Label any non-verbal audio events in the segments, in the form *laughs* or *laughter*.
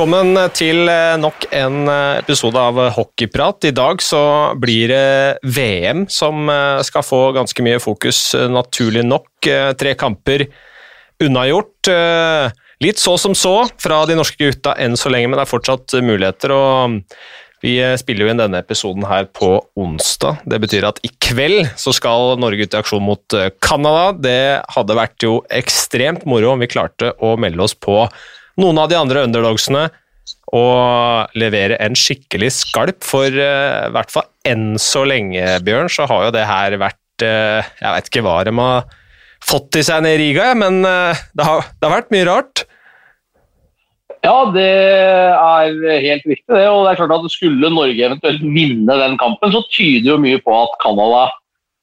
Velkommen til eh, nok en eh, episode av Hockeyprat. I dag så blir det VM som eh, skal få ganske mye fokus, naturlig nok. Tre kamper unnagjort. Litt så som så fra de norske gutta enn så lenge, men det er fortsatt muligheter. og vi spiller jo inn denne episoden her på onsdag. Det betyr at i kveld så skal Norge ut i aksjon mot Canada. Det hadde vært jo ekstremt moro om vi klarte å melde oss på noen av de andre underdogsene og levere en skikkelig skalp. For uh, i hvert fall enn så lenge, Bjørn, så har jo det her vært uh, Jeg veit ikke hva de har fått i seg nede i Riga, men uh, det, har, det, har, vært mye rart. Ja, det er helt riktig. det, og det er klart at Skulle Norge eventuelt vinne den kampen, så tyder jo mye på at Canada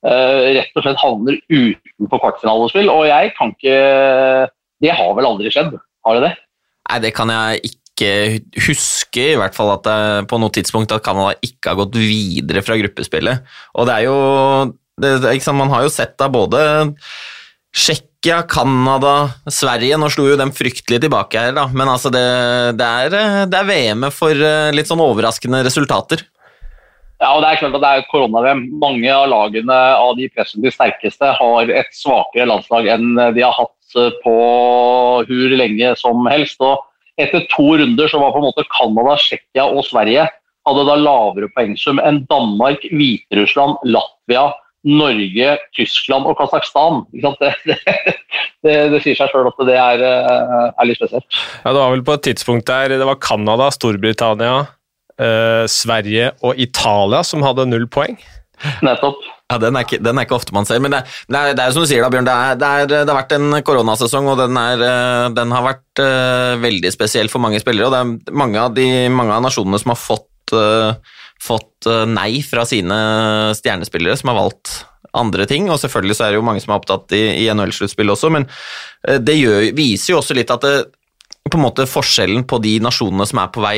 rett og slett havner utenfor kvartfinalespill. Og jeg kan ikke Det har vel aldri skjedd? Har det det? Nei, det kan jeg ikke huske, i hvert fall at det, på noe tidspunkt at Canada ikke har gått videre fra gruppespillet. Og det er jo det, sant, Man har jo sett da både Tsjekkia, Canada, Sverige Nå slo jo dem fryktelig tilbake her, da, men altså det, det er, er VM-et for eh, litt sånn overraskende resultater. Ja, og det er klart at det er korona-VM. Mange av lagene av de presentlig sterkeste har et svakere landslag enn de har hatt på hvor lenge som helst. og Etter to runder så var på en måte Canada, Tsjekkia og Sverige hadde da lavere poengsum enn Danmark, Hviterussland, Latvia, Norge, Tyskland og Kasakhstan. Det, det, det, det, sier seg sjøl at det er, eh, er, litt spesielt. Ja, Det var vel på et tidspunkt der det var Canada, Storbritannia, eh, Sverige og Italia som hadde null poeng? Nettopp. Ja, den er, ikke, den er, ikke, ofte man ser, men det, det, er, det er som du sier da, Bjørn. Det, er, det, er, det har vært en koronasesong, og den, eh, den har vært uh, veldig spesiell for mange spillere. og Det er mange av, de, mange av nasjonene som har fått, uh, fått nei fra sine stjernespillere, som har valgt andre ting. og Selvfølgelig så er det jo mange som er opptatt i, i NHL-sluttspillet også, men det gjør, viser jo også litt at det, på en måte forskjellen på de nasjonene som er på vei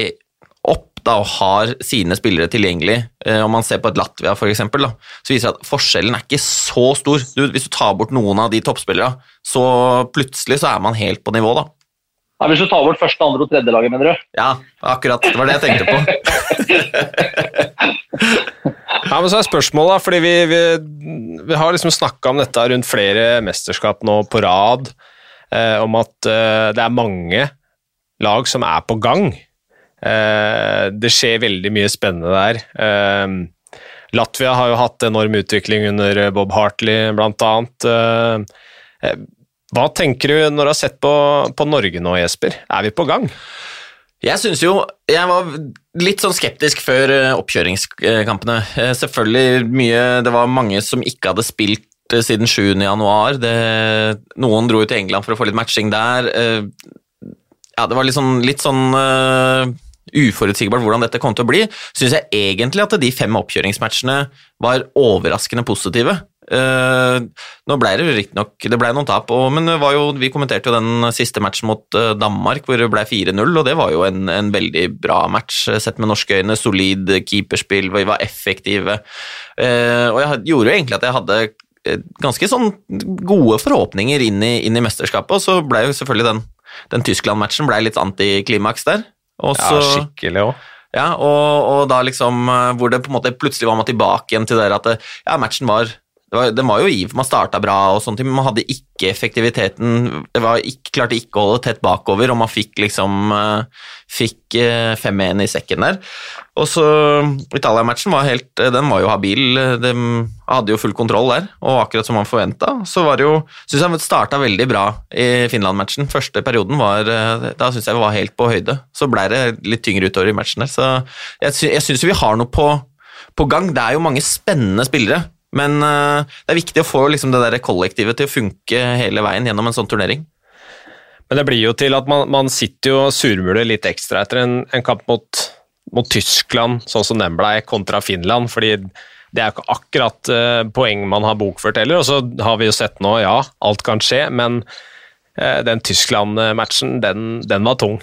da, og har sine spillere tilgjengelig, eh, om man ser på et Latvia f.eks., så viser det at forskjellen er ikke så stor. Du, hvis du tar bort noen av de toppspillerne, så plutselig så er man helt på nivå, da. Ja, hvis du tar bort første, andre og tredje laget, mener du? Ja, akkurat. Det var det jeg tenkte på. *laughs* ja, men så er spørsmålet, fordi vi, vi, vi har liksom snakka om dette rundt flere mesterskap nå på rad, eh, om at eh, det er mange lag som er på gang. Eh, det skjer veldig mye spennende der. Eh, Latvia har jo hatt enorm utvikling under Bob Hartley, blant annet. Eh, hva tenker du når du har sett på, på Norge nå, Jesper? Er vi på gang? Jeg syns jo Jeg var litt sånn skeptisk før oppkjøringskampene. Selvfølgelig mye Det var mange som ikke hadde spilt siden 7. januar. Det, noen dro jo til England for å få litt matching der. Ja, det var litt sånn, litt sånn uforutsigbart hvordan dette kom til å bli, syns jeg egentlig at de fem oppkjøringsmatchene var overraskende positive. Uh, nå ble det riktignok Det ble noen tap, og, men jo, vi kommenterte jo den siste matchen mot uh, Danmark hvor det ble 4-0, og det var jo en, en, veldig bra match sett med norske øyne. Solid keeperspill, vi var effektive. Uh, og jeg gjorde jo egentlig at jeg hadde ganske sånn gode forhåpninger inn i, inn i mesterskapet, og så ble jo selvfølgelig den, den Tyskland-matchen litt antiklimaks der. Også, ja, skikkelig òg. Ja, og, og, da liksom eh, Hvor det på en måte plutselig var man tilbake igjen til det at det, ja, matchen var var, den var jo iv, man starta bra, og sånt, men man hadde ikke effektiviteten det var ikke, Klarte ikke å holde tett bakover, og man fikk liksom uh, Fikk uh, eh, 5-1 i sekken der. Og så Italia-matchen var helt Den var jo habil. De hadde jo full kontroll der, og akkurat som man forventa, så var det jo Syns jeg starta veldig bra i Finland-matchen. Første perioden var Da syns jeg vi var helt på høyde. Så blei det litt tyngre utover i matchen der, så jeg, jeg syns vi har noe på, på gang. Det er jo mange spennende spillere. Men uh, det er viktig å få liksom, det der kollektivet til å funke hele veien gjennom en sånn turnering. Men det blir jo til at man, man sitter jo og surmuler litt ekstra etter en, en kamp mot, mot, Tyskland, sånn som den blei, kontra Finland. fordi det er jo ikke akkurat uh, poeng man har bokført heller. Og så har vi jo sett nå, ja, alt kan skje, men uh, den Tyskland-matchen, den, den, var tung.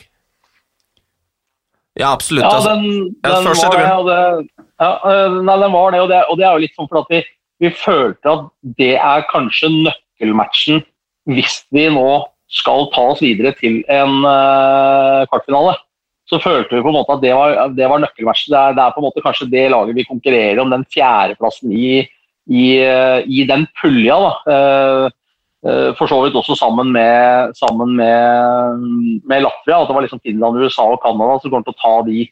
Ja, absolutt. Ja, altså. den, den, var det, og det, ja, nei, den var det, og det, og det er jo litt sånn for at vi vi følte at det er kanskje nøkkelmatchen hvis vi nå skal ta oss videre til en uh, kvartfinale. så følte vi på en måte at det var, det var nøkkelmatchen. Det er, det er, på en måte kanskje det laget vi konkurrerer om, den fjerdeplassen i, i, i den pulja. da. Uh, for så vidt også sammen med, sammen med, med Latvia. At det var liksom Finland, USA og Canada som kommer til å ta de,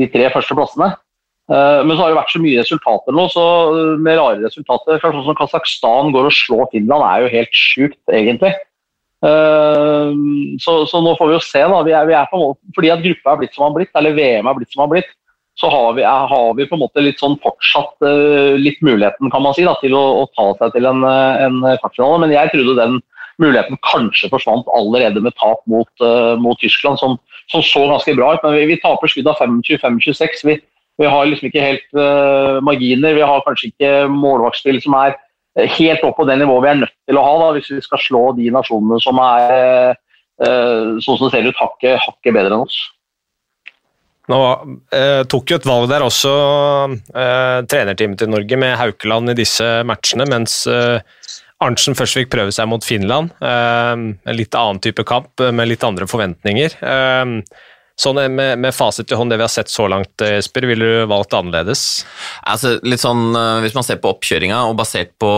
de tre første plassene. Uh, men så har det vært så mye resultater nå, så med rare resultater. Kanskje sånn som Kasakhstan går og slår Finland, er jo helt sjukt, egentlig. Uh, så, så, nå får vi jo se. da, vi er, vi er måte, Fordi at gruppa er blitt som den har blitt, eller VM er blitt som den har blitt, så har vi, er, har vi, på en måte litt sånn fortsatt litt muligheten kan man si, da, til å, å ta seg til en, en kvartfinale. Men jeg trodde den muligheten kanskje forsvant allerede med tap mot, mot Tyskland, som, som, så ganske bra ut. Men vi, vi taper skudd av 25-26. Vi, vi, har liksom ikke helt marginer. Vi har kanskje ikke målvaktspill som er helt opp på det nivået vi er nødt til å ha da, hvis vi skal slå de nasjonene som er uh, sånn som det ser ut, hakket, hakket bedre enn oss. Nå eh, tok jo et valg der også, eh, trenerteamet til Norge, med Haukeland i disse matchene, mens eh, Arntzen først fikk prøve seg mot Finland. Eh, en litt annen type kamp, med litt andre forventninger. Eh, Sånn med, med, fasit i hånd, det vi har sett så langt, Jesper, Esper, ville du valgt annerledes? Altså, litt sånn, eh, Hvis man ser på oppkjøringa og basert på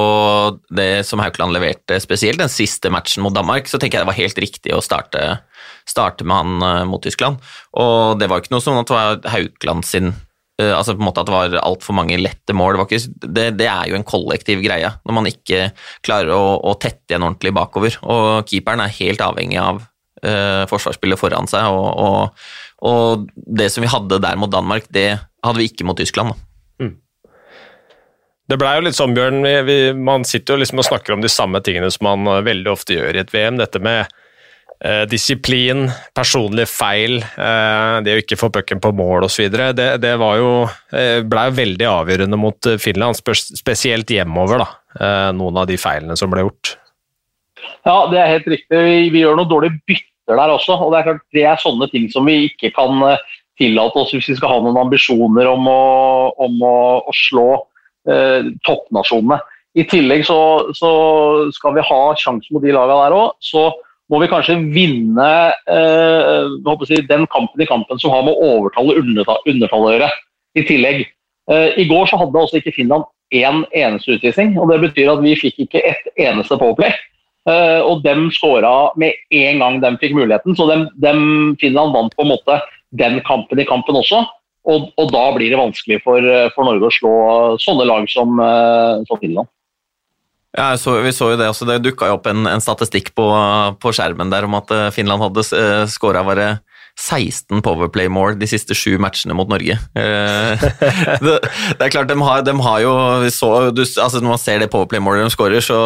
det som Haukeland leverte, spesielt den siste matchen mot Danmark, så tenker jeg det var helt riktig å starte, starte med han eh, mot Tyskland. Og det var ikke noe som at det var Haukeland sin altså på en måte at det var altfor mange lette mål. Det, ikke, det, det, er jo en kollektiv greie når man ikke klarer å, å tette igjen ordentlig bakover. Og keeperen er helt avhengig av eh, forsvarsspillet foran seg. Og, og, og, det som vi hadde der mot Danmark, det hadde vi ikke mot Tyskland. Mm. Det blei jo litt sånn, Bjørn. Vi, vi, man sitter jo liksom og snakker om de samme tingene som man eh, veldig ofte gjør i et VM. Dette med eh, disiplin, personlige feil, eh, det å ikke få pucken på mål osv. Det, det var jo, eh, blei veldig avgjørende mot eh, Finland, spesielt hjemover. da, eh, Noen av de feilene som ble gjort. Ja, det er helt riktig. Vi, vi gjør noe dårlig bytte der også. og Det er klart det er sånne ting som vi ikke kan eh, tillate oss hvis vi skal ha noen ambisjoner om å, om å, å slå eh, toppnasjonene. I tillegg så, så, skal vi ha sjanse mot de lagene der òg. Så må vi kanskje vinne eh, si, den kampen i kampen som har med å overtale undertallet å gjøre. I tillegg. Eh, I går så hadde også ikke Finland én eneste utvisning. og Det betyr at vi fikk ikke ett eneste powerplay. Uh, og dem skåra med en gang de fikk muligheten. Så dem, dem Finland vant på en måte den kampen i kampen også. Og, og da blir det vanskelig for, for, Norge å slå sånne lag som, uh, som Finland. Ja, så, vi så jo Det også, det dukka opp en, en statistikk på, på, skjermen der om at eh, Finland hadde skåra bare 16 Powerplay-mål de siste sju matchene mot Norge. Eh, *laughs* det, er klart, de har, de har jo så, du, altså Når man ser det Powerplay-målet de skårer, så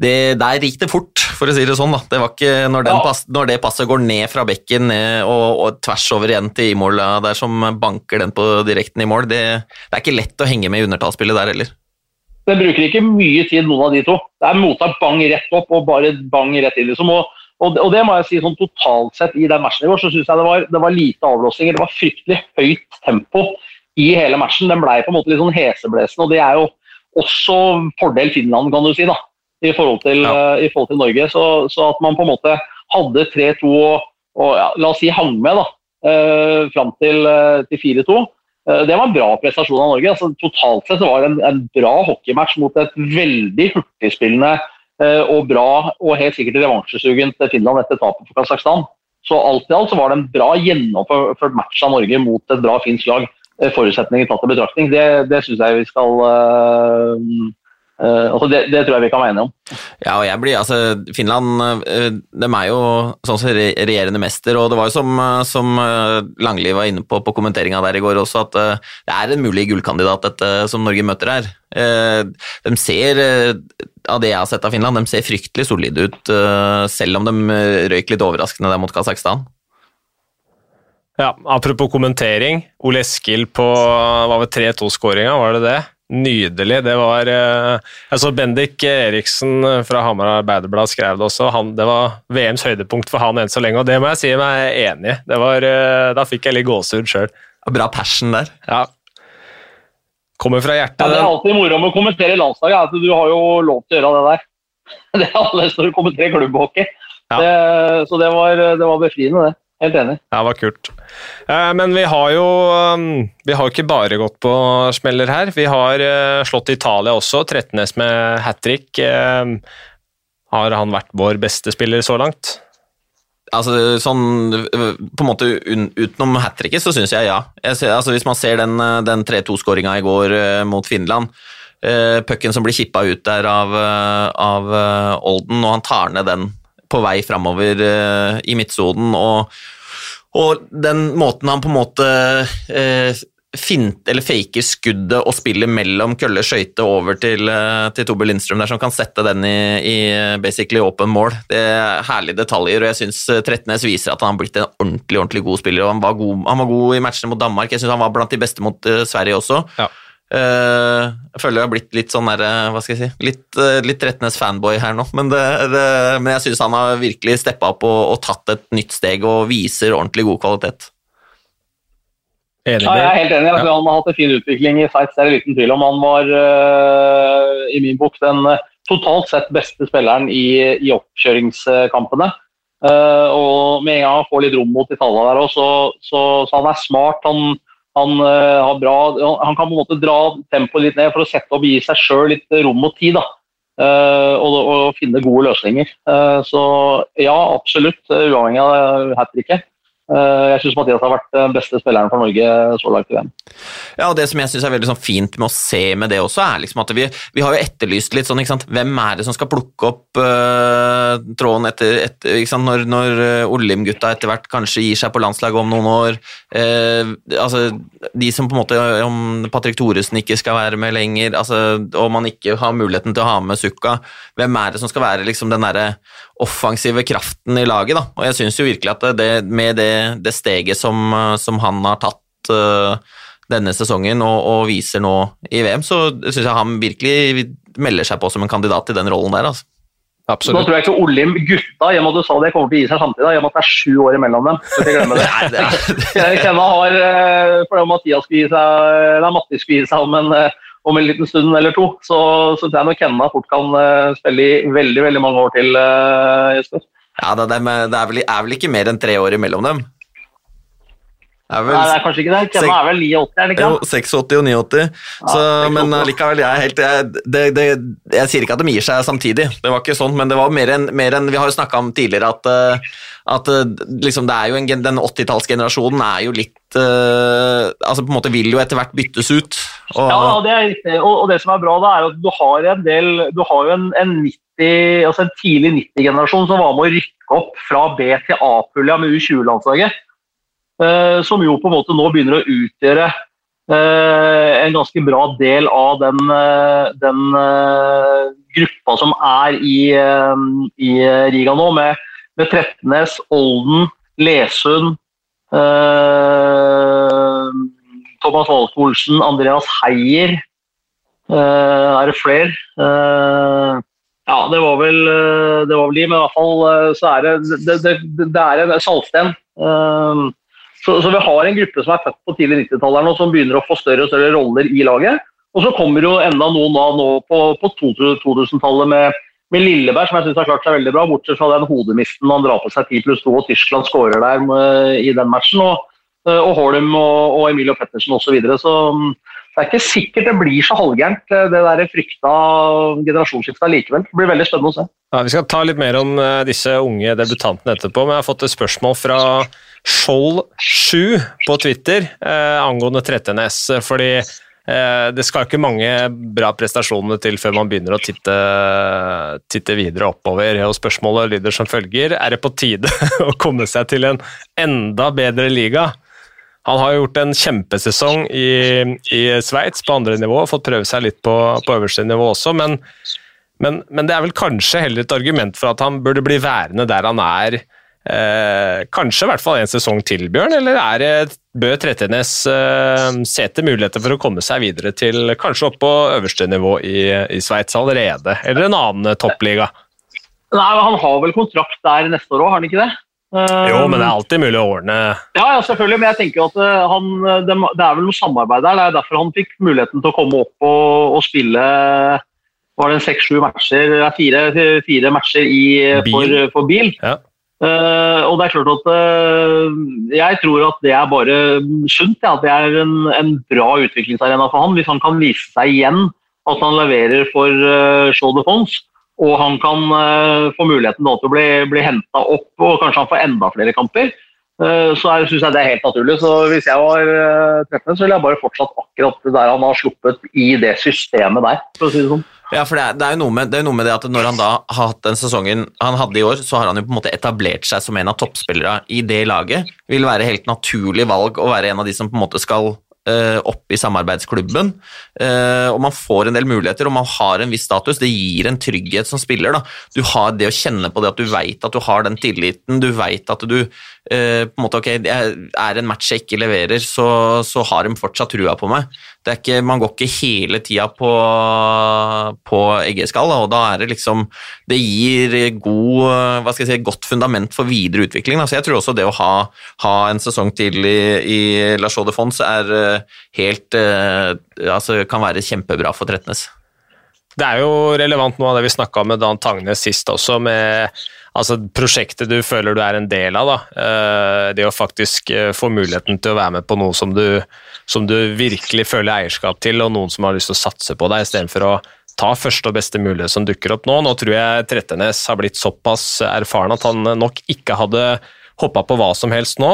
det, Der gikk det fort, for å si det sånn. da. Det var ikke Når, ja. pass, når det passet går ned fra bekken ned og, og, tvers over igjen til i-mål der som banker den på direkten i mål, det, det er ikke lett å henge med i undertallsspillet der heller. Den bruker ikke mye tid, noen av de to. Det er mottak bang rett opp og bare bang rett inn. liksom, og og, og, det må jeg si sånn totalt sett i den matchen i går, så syns jeg det var, det var, lite avlåsninger. Det var fryktelig høyt tempo i hele matchen. Den ble på en måte litt sånn heseblesende, og det er jo også fordel Finland, kan du si, da, i forhold til, ja. uh, i forhold til Norge. Så, så, at man på en måte hadde 3-2 og, og ja, la oss si hang med da, uh, fram til, uh, til 4-2. Det var en bra prestasjon av Norge. Altså, totalt sett var det en, en bra hockeymatch mot et veldig hurtigspillende Eh, og bra, og helt sikkert revansjesugent Finland etter tapet for Kasakhstan. Så alt i alt så var det en bra gjennomført match av Norge mot et bra finsk lag. Eh, forutsetninger tatt i betraktning. Det, det syns jeg vi skal Uh, altså det, det, tror jeg vi kan være enige om. Ja, og jeg blir, altså Finland uh, de er jo sånn som regjerende mester, og det var jo som, uh, som Langli var inne på på kommenteringa der i går også, at det er en mulig gullkandidat dette som Norge møter her. De ser, av det jeg har sett av Finland, de ser fryktelig solide ut, selv om de røyk litt overraskende der mot Kasakhstan. Ja, Apropos kommentering. Ole Eskil på 3-2-skåringa, var det det? Nydelig. Det var eh, Jeg så Bendik Eriksen fra Hamar Arbeiderblad skrev det også. Han, det var VMs høydepunkt for han enn så lenge, og det må jeg si meg enig i. Eh, da fikk jeg litt gåsehud sjøl. Bra passion der. Ja. Kommer fra hjertet. Ja, det er alltid moro med å kommentere landslaget. Altså, du har jo lov til å gjøre det der. *laughs* Det er annerledes når du kommenterer klubbhockey. Ja. Det, så det var, det var befriende, det. Helt enig. Ja, det var kult. Eh, men vi har jo um, Vi har ikke bare gått på smeller her. Vi har eh, slått Italia også. Trettenes med hat trick. Eh, har han vært vår beste spiller så langt? Altså, sånn, på en måte Utenom hat tricket, så syns jeg ja. Jeg ser, altså, hvis man ser den, den 3-2-skåringa i går mot Finland Pucken som blir kippa ut der av, av Olden, og han tar ned den på vei framover i midtsonen. Og, og, den måten han på en måte fint, eller faker skuddet og spiller mellom kølle skøyte over til, eh, til Tobe Lindstrøm der, som kan sette den i, i basically åpen mål. Det er herlige detaljer, og jeg syns eh, Trettenes viser at han har blitt en ordentlig ordentlig god spiller. og Han var god, han var god i matchene mot Danmark, jeg syns han var blant de beste mot Sverige også. Ja. Uh, jeg føler jeg har blitt litt sånn der, hva skal jeg si, litt, uh, litt Rettenes fanboy her nå, men, det, det, men jeg syns han har virkelig steppa opp og, og tatt et nytt steg og viser ordentlig god kvalitet. Enig ja, jeg er helt enig. Ja. Han har hatt en fin utvikling i Sveits, det er liten tvil om. Han var uh, i min bok den uh, totalt sett beste spilleren i, i oppkjøringskampene. Uh, og med en gang han får litt rom mot Italia der òg, så, så, så, han er smart. Han, han, har bra, han, kan på en måte dra tempoet litt ned for å sette opp gi seg sjøl litt rom og tid. da. Og, og, finne gode løsninger. så ja, absolutt, uavhengig av hat tricket. Eh, jeg syns Mathias har vært den beste spilleren for Norge så langt i VM. Ja, og Det som jeg synes er veldig sånn fint med å se med det også, er liksom at vi, vi har jo etterlyst litt sånn? Hvem er det som skal plukke opp uh, tråden etter, etter? Når, når uh, Olim-gutta etter hvert kanskje gir seg på landslaget om noen år? Uh, altså, De som på en måte Om Patrick Thoresen ikke skal være med lenger, altså, og man ikke har muligheten til å ha med Sukka, hvem er det som skal være liksom den derre offensive kraften i laget? da? Og jeg syns jo virkelig at det, med det det, steget som, som, han har tatt uh, denne sesongen og, og, viser nå i VM, så syns jeg han virkelig melder seg på som en kandidat til den rollen der. altså. Absolutt. Nå tror jeg ikke Olim gutta gjennom at du sa det, kommer til å gi seg samtidig, i og med at det er sju år imellom dem. Så ikke glemme det. *laughs* *laughs* Kenna har, eh, for det Mathias skulle gi seg, eller Mattis skulle gi seg om en, eh, om en liten stund eller to, så, så tror jeg nok Kenna fort kan spille i veldig veldig mange år til. Jesper. Ja, det, er, det er, vel, er vel ikke mer enn tre år imellom dem? Vel, Nei, det er kanskje ikke det. Kenna er vel 89, er det ikke? Jo, 86 og 89. Så, ja, men likevel, jeg er helt jeg, det, det, jeg, sier ikke at de gir seg samtidig, det var ikke sånn, men det var mer enn en, Vi har jo snakka om tidligere at, eh, at eh, liksom, en, den 80-tallsgenerasjonen er jo litt uh, altså på en måte vil jo etter hvert byttes ut. Og, ja, det er riktig. Og, og, det som er bra, da, er at du har en del Du har jo en, en 90, altså en tidlig 90-generasjon som var med å rykke opp fra B til A-pulja med U20-landslaget. Eh, som jo på en måte nå begynner å utgjøre eh, en ganske bra del av den, eh, den gruppa som er i, i Riga nå, med, med Trettenes, Olden, Lesund Thomas Walke Olsen, Andreas Heier. er det flere? Ja, det var, vel, det var vel de, men i hvert fall så er det Det, det, det er en saltsten. Så, så, vi har en gruppe som er født på tidlig 90-tallet og som begynner å få større og større roller i laget. Og så kommer jo enda noen da nå på, på 2000-tallet med, med, Lilleberg, som jeg syns har klart seg veldig bra, bortsett fra den hodemisten han drar på seg 10 pluss 2, og Tyskland skårer der med, i den matchen. Og, og Holm og, og Emilio Pettersen osv. Så, videre. så det er ikke sikkert det blir så halvgærent, det der frykta generasjonsskiftet likevel. Det blir veldig spennende å se. Ja, vi skal ta litt mer om eh, disse unge debutantene etterpå, men jeg har fått et spørsmål fra Skjold7 på Twitter eh, angående Trettenes. Fordi eh, det skal ikke mange bra prestasjoner til før man begynner å titte, titte videre oppover. Og spørsmålet lyder som følger Er det på tide *laughs* å komme seg til en enda bedre liga? Han har gjort en kjempesesong i, i Sveits på andre nivå, fått prøve seg litt på, på øverste nivå også, men, men, men, det er vel kanskje heller et argument for at han burde bli værende der han er Eh, kanskje i hvert fall en sesong til, Bjørn, eller er det Bø Trettenes eh, se til muligheter for å komme seg videre til kanskje opp på øverste nivå i, i Sveits allerede, eller en annen toppliga? Nei, Han har vel kontrakt der neste år òg, har han ikke det? Jo, men det er alltid mulig å ordne Ja, ja selvfølgelig, men jeg tenker at eh, han, det, er vel noe samarbeid der. Det er derfor han fikk muligheten til å komme opp og, og spille var det seks-sju matcher, fire, fire matcher i, for, for bil. Ja. Uh, og det er klart at uh, Jeg tror at det er bare sunt. Ja, at det er en, en, bra utviklingsarena for han. Hvis han kan vise seg igjen at han leverer for uh, Show de France, og han kan uh, få muligheten til å bli, bli henta opp og kanskje han får enda flere kamper, så syns jeg det er helt naturlig. Så hvis jeg var 13, så ville jeg bare fortsatt akkurat der han har sluppet i det systemet der, for å si det sånn. Ja, for det er, det er, jo noe med, det, noe med det at når han da har hatt den sesongen han hadde i år, så har han jo på en måte etablert seg som en av toppspillerne i det laget. Vil være helt naturlig valg å være en av de som på en måte skal uh, opp i samarbeidsklubben. Uh, og man får en del muligheter, og man har en viss status. Det gir en trygghet som spiller. da. Du har det å kjenne på det at du veit at du har den tilliten, du veit at du uh, på en måte, ok, Er en match jeg ikke leverer, så, så har de fortsatt trua på meg. Ikke, man går ikke hele tida på, på eggeskall, og da er det liksom Det gir god, hva skal jeg si, godt fundament for videre utvikling. Da. Så jeg tror også det å ha, ha en sesong til i, i La Chaux de er helt eh, altså, kan være kjempebra for Tretnes. Det er jo relevant noe av det vi snakka med Dan Tangnes sist også, med altså, prosjektet du føler du er en del av. Da. Eh, det å faktisk eh, få muligheten til å være med på noe som du, som du virkelig føler eierskap til, og noen som har lyst til å satse på deg, istedenfor å ta første og beste mulighet som dukker opp nå. Nå tror jeg Trettenes har blitt såpass erfaren at han nok ikke hadde hoppa på hva som helst nå.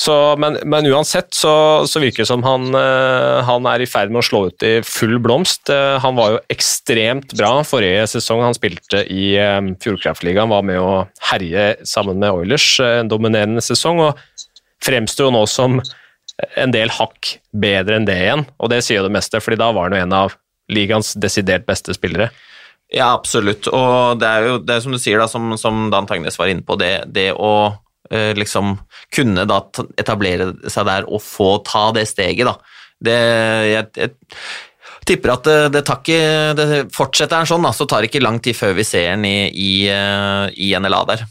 Så, men, men, uansett så, så, virker det som han, uh, han er i ferd med å slå ut i full blomst. Uh, han var jo ekstremt bra forrige sesong. Han spilte i um, Fjordkraftligaen, var med å herje sammen med Oilers. En dominerende sesong, og fremstår jo nå som en del hakk bedre enn det igjen. Og det sier jo det meste, fordi da var han jo en av ligaens desidert beste spillere. Ja, absolutt. Og det er jo det er som du sier, da, som, som Dan Tagnes var inne på, det, det å Eh, liksom kunne da etablere seg der og få ta det steget, da. Det, jeg, jeg, tipper at det, det, tar ikke det Fortsetter han sånn, da, så tar det ikke lang tid før vi ser han i, i, eh, i NLA der.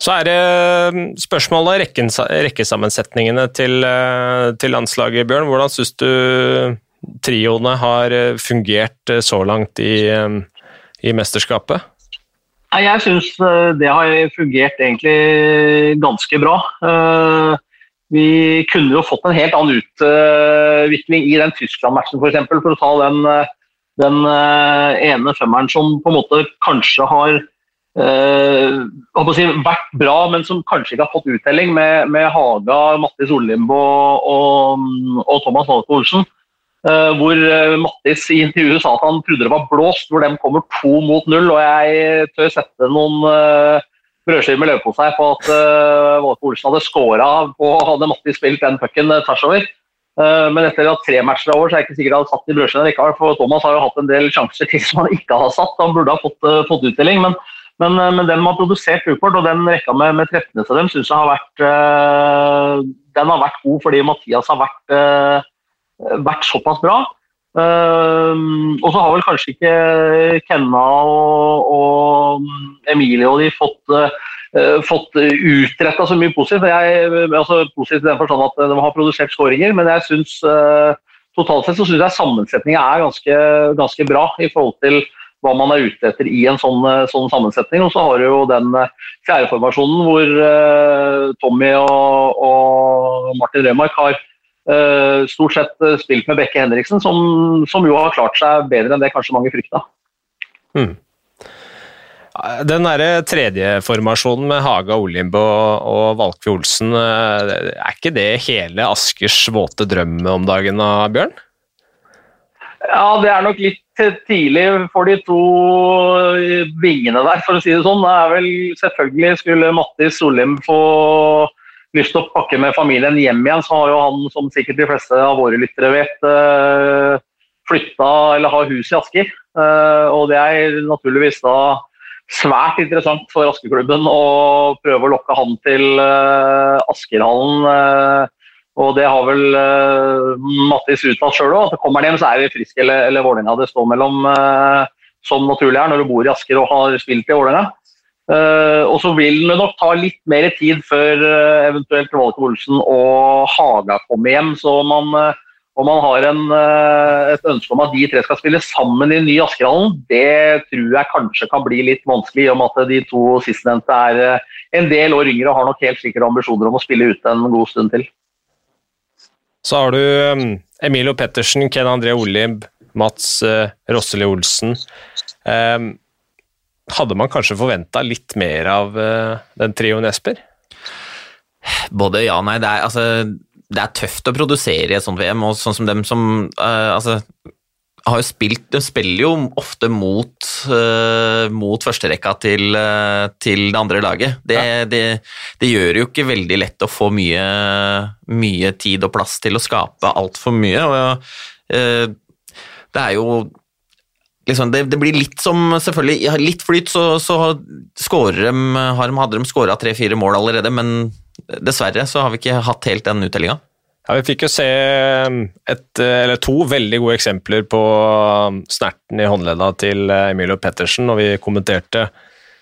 Så er det spørsmålet rekken, rekkesammensetningene til, eh, til, landslaget, Bjørn. Hvordan syns du trioene har fungert så langt i, i mesterskapet? Jeg syns eh, det har fungert egentlig ganske bra. Eh, vi kunne jo fått en helt annen utvikling i den Tyskland-matchen f.eks. For, for å ta den, den, ene femmeren som på en måte kanskje har si, vært bra, men som kanskje ikke har fått uttelling, med, med Haga, Mattis Ollimbo og, og Thomas Nalko Olsen. Uh, hvor uh, Mattis i intervjuet sa at han trodde det var blåst, hvor de kommer to mot null. Og jeg tør sette noen uh, brødskiver med løvpostei på at Våge Olsen hadde scora og hadde Mattis spilt den pucken tvers over. men etter at tre matcher er over, så er jeg ikke sikkert han hadde satt i brødskivene likevel. For Thomas har jo hatt en del sjanser til som han ikke har satt. Han burde ha fått, fått utdeling. Men, men, men, den har produsert Rupert, og den rekka med, med treffene til dem syns jeg har vært den har vært god fordi Mathias har vært vært såpass bra. Um, og så har vel kanskje ikke Kenna og, og Emilie og de fått, uh, fått utretta så mye positivt. Jeg, altså, positivt i den forstand at de har produsert skåringer, men jeg synes uh, totalt sett så synes jeg sammensetninga er ganske, ganske, bra i forhold til hva man er ute etter i en sånn, sånn sammensetning. Og så har du jo den fjerdeformasjonen hvor Tommy og, og Martin Remark har Uh, stort sett uh, spilt med Bekke Henriksen, som, som, jo har klart seg bedre enn det kanskje mange frykta. Mm. Den der tredje formasjonen med Haga, Olimbo og Valkve Olsen, uh, er ikke det hele Askers våte drøm om dagen, da, Bjørn? Ja, det er nok litt tidlig for de to vingene der, for å si det sånn. Det er vel selvfølgelig skulle Mattis Solim få lyst til å pakke med familien hjem igjen, så har jo han, som sikkert de fleste av våre lyttere vet, eh, flytta eller har hus i Asker. Eh, og det er naturligvis da svært interessant for Askeklubben å prøve å lokke han til eh, Askerhallen. Og det har vel Mattis uttalt sjøl òg, at kommer han hjem så er det Frisk eller, eller Vålerenga det står mellom, som naturlig er når du bor i Asker og har spilt i Vålerenga. Uh, og så vil det nok ta litt mer tid før uh, eventuelt Valke Olsen og Haga kommer hjem. Så man, uh, og man har en, eh, et ønske om at de tre skal spille sammen i ny Askerhallen, det tror jeg kanskje kan bli litt vanskelig, i og med at de to sistnevnte er eh, en del år yngre og har nok helt sikkert ambisjoner om å spille ute en god stund til. Så har du Emilio Pettersen, Ken André Olib, Mats Rosseli Olsen. Um, hadde man kanskje forventa litt mer av uh, den trioen Esper? Både ja og nei. Det er, altså, det er tøft å produsere i et sånt VM, og sånn som dem som uh, altså, har jo spilt, De spiller jo ofte mot, uh, mot førsterekka til, uh, til det andre laget. Det, ja. det, det, gjør jo ikke veldig lett å få mye, mye tid og plass til å skape altfor mye. og uh, Det er jo liksom, det, det, blir litt som Selvfølgelig, litt flyt, så, så de, hadde de skåra tre-fire mål allerede, men dessverre så har vi ikke hatt helt den uttellinga. Ja, Vi fikk jo se um, et, eller to veldig gode eksempler på um, snerten i håndledda til uh, Emilio Pettersen når vi kommenterte